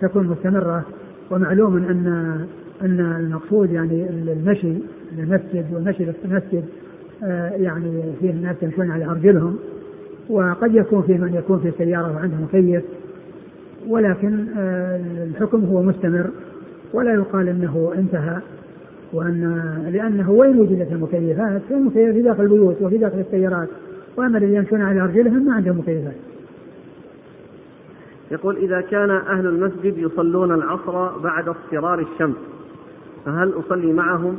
[SPEAKER 2] تكون مستمرة ومعلوم أن أن المقصود يعني المشي للمسجد والمشي للمسجد آه، يعني فيه الناس يمشون على أرجلهم وقد يكون في من يكون في سيارة وعنده مكيف ولكن آه، الحكم هو مستمر ولا يقال إنه انتهى وأن لأنه وين وجدت المكيفات؟ فالمكيفات في داخل البيوت وفي داخل السيارات. وأما الذين يمشون على أرجلهم ما عندهم مكيفات.
[SPEAKER 1] يقول إذا كان أهل المسجد يصلون العصر بعد اصفرار الشمس فهل أصلي معهم؟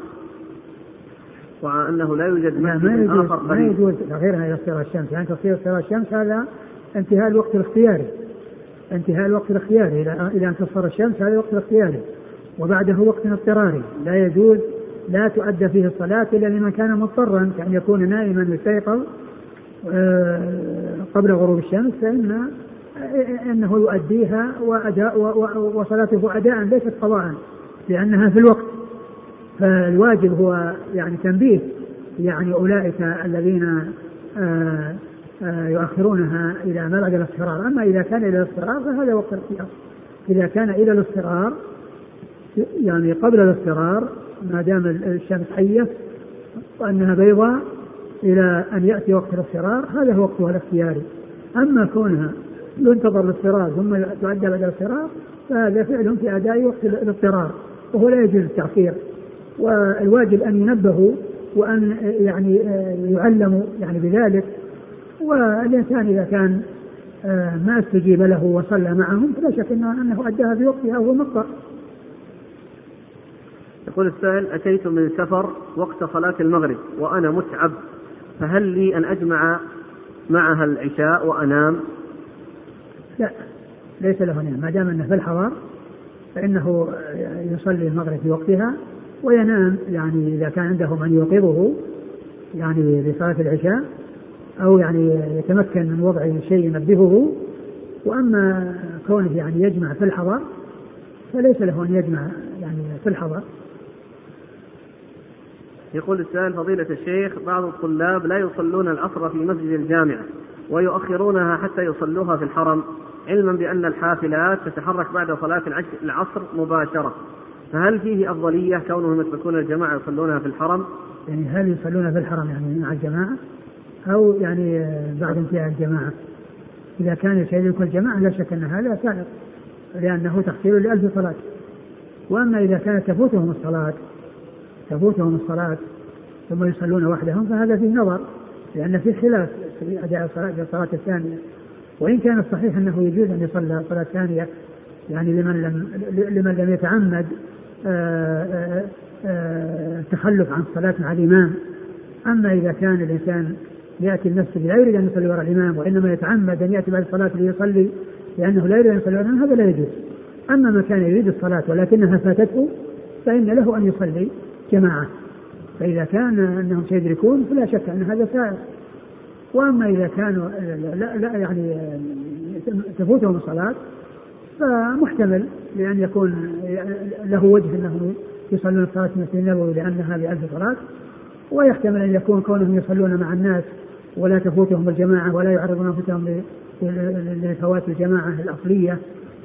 [SPEAKER 1] مع انه لا يوجد مسجد
[SPEAKER 2] ما يجوز
[SPEAKER 1] آخر
[SPEAKER 2] ما يجوز تاخيرها إلى اصفرار الشمس. يعني تصير اصفرار الشمس هذا انتهاء الوقت الاختياري. انتهاء الوقت الاختياري. إلى أن تصفر الشمس هذا وقت الاختياري. وبعده وقت اضطراري. لا يجوز لا تؤدى فيه الصلاة إلا لمن كان مضطرا كأن يكون نائما يستيقظ آه، قبل غروب الشمس فإن إنه يؤديها وأداء وصلاته اداء ليست قضاء لأنها في الوقت. فالواجب هو يعني تنبيه يعني أولئك الذين آه، آه، يؤخرونها إلى ما بعد الاصفرار، أما إذا كان إلى الاصفرار فهذا وقت الاختيار. إذا كان إلى الاصفرار يعني قبل الاصفرار ما دام الشمس حية وأنها بيضاء إلى أن يأتي وقت الاصفرار هذا هو وقتها الاختياري. أما كونها ينتظر الاضطرار ثم تؤدى بعد الاضطرار فهذا فعل في أداء وقت الاضطرار وهو لا يجوز التاخير والواجب أن ينبهوا وأن يعني يعلموا يعني بذلك والإنسان إذا كان آه، ما استجيب له وصلى معهم فلا شك إنه أداها في وقتها وهو مضطر.
[SPEAKER 1] يقول السائل أتيت من سفر وقت صلاة المغرب وأنا متعب فهل لي أن أجمع معها العشاء وأنام؟
[SPEAKER 2] لا ليس له نية ما دام أنه في الحضر فإنه يصلي المغرب في وقتها وينام يعني إذا كان عنده من يوقظه يعني لصلاة العشاء. أو يعني يتمكن من وضع شيء ينبهه وأما كونه يعني يجمع في الحضر فليس له أن يجمع يعني في الحضر.
[SPEAKER 1] يقول السائل فضيلة الشيخ بعض الطلاب لا يصلون العصر في مسجد الجامعة ويؤخرونها حتى يصلوها في الحرم علما بأن الحافلات تتحرك بعد صلاة العصر مباشرة. فهل فيه أفضلية كونهم يتركون الجماعة يصلونها في الحرم؟
[SPEAKER 2] يعني هل يصلون في الحرم يعني مع الجماعة؟ أو يعني بعد انتهاء الجماعة؟ إذا كان يشارك الجماعة لا شك أن هذا سائق لأنه تحصيل لألف صلاة. وأما إذا كانت تفوتهم الصلاة تفوتهم الصلاة ثم يصلون وحدهم فهذا فيه نظر لأن في خلاف في أداء الصلاة في الصلاة الثانية. وإن كان الصحيح أنه يجوز أن يصلى صلاة ثانية يعني لمن لم لمن لم يتعمد آه، آه، آه، التخلف عن الصلاة مع الإمام. أما إذا كان الإنسان يأتي المسجد لا يريد أن يصلي وراء الإمام وإنما يتعمد أن يأتي بعد الصلاة ليصلي لأنه لا يريد أن يصلي وراء الإمام هذا لا يجوز. أما من كان يريد الصلاة ولكنها فاتته فإن له أن يصلي جماعة. فإذا كان أنهم سيدركون فلا شك أن هذا سائر. وأما إذا كانوا لا, لا يعني تفوتهم الصلاة فمحتمل لأن يكون له وجه أنهم يصلون صلاة المسجد النبوي لانها بألف صلاة ويحتمل أن يكون كونهم يصلون مع الناس ولا تفوتهم الجماعة ولا يعرضون أنفسهم لفوات الجماعة الأصلية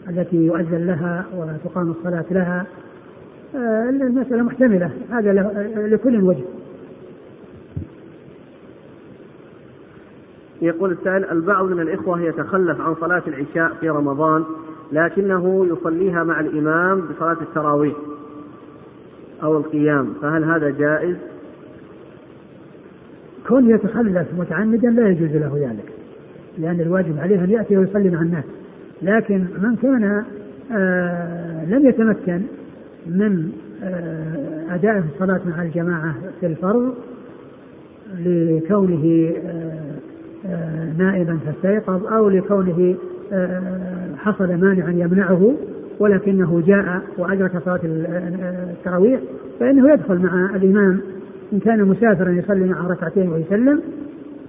[SPEAKER 2] التي يؤذن لها وتقام الصلاة لها. آه، المسألة محتملة. هذا لكل وجه.
[SPEAKER 1] يقول السائل البعض من الإخوة يتخلف عن صلاة العشاء في رمضان لكنه يصليها مع الإمام بصلاة التراويح أو القيام فهل هذا جائز؟
[SPEAKER 2] كون يتخلف متعمدا لا يجوز له ذلك لأن الواجب عليه أن يأتي ويصلي مع الناس. لكن من كان آه لم يتمكن من آه أداء الصلاة مع الجماعة في الفرض لكونه آه آه نائبا فاستيقظ أو لكونه آه، حصل مانع يمنعه ولكنه جاء وأدرك صلاة التراويح فإنه يدخل مع الإمام إن كان مسافرا يصلي معه ركعتين ويسلم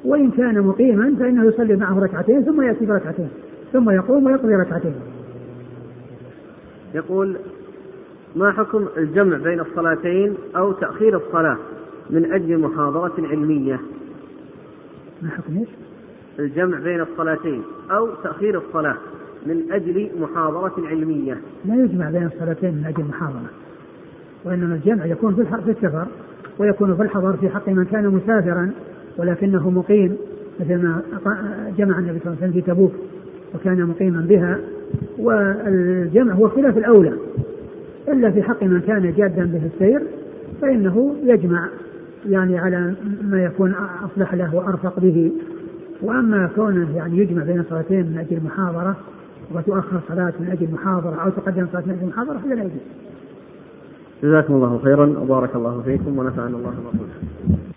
[SPEAKER 2] وإن كان مقيما فإنه يصلي معه ركعتين ثم يأتي بركعتين ثم يقوم ويقضي ركعتين.
[SPEAKER 1] يقول ما حكم الجمع بين الصلاتين أو تأخير الصلاة من أجل محاضرة علمية؟
[SPEAKER 2] ما حكم إيش؟
[SPEAKER 1] الجمع بين الصلاتين أو تأخير الصلاة من أجل محاضرة علمية.
[SPEAKER 2] لا يجمع بين الصلاتين من أجل محاضرة وإنما الجمع يكون في السفر. ويكون في الحضر في حق من كان مسافرا ولكنه مقيم مثل ما جمع النبي صلى الله عليه وسلم في تبوك وكان مقيما بها. والجمع هو خلاف الأولى. إلا في حق من كان جادا به السير فإنه يجمع يعني على ما يكون أصلح له وأرفق به. وأما كونه يعني يجمع بين صلاتين من أجل محاضره وتؤخر صلاة من أجل محاضره أو تقدم صلاة من أجل محاضره هذا لا يجوز.
[SPEAKER 1] جزاكم الله خيرا وبارك الله فيكم ونفعنا الله برسوله.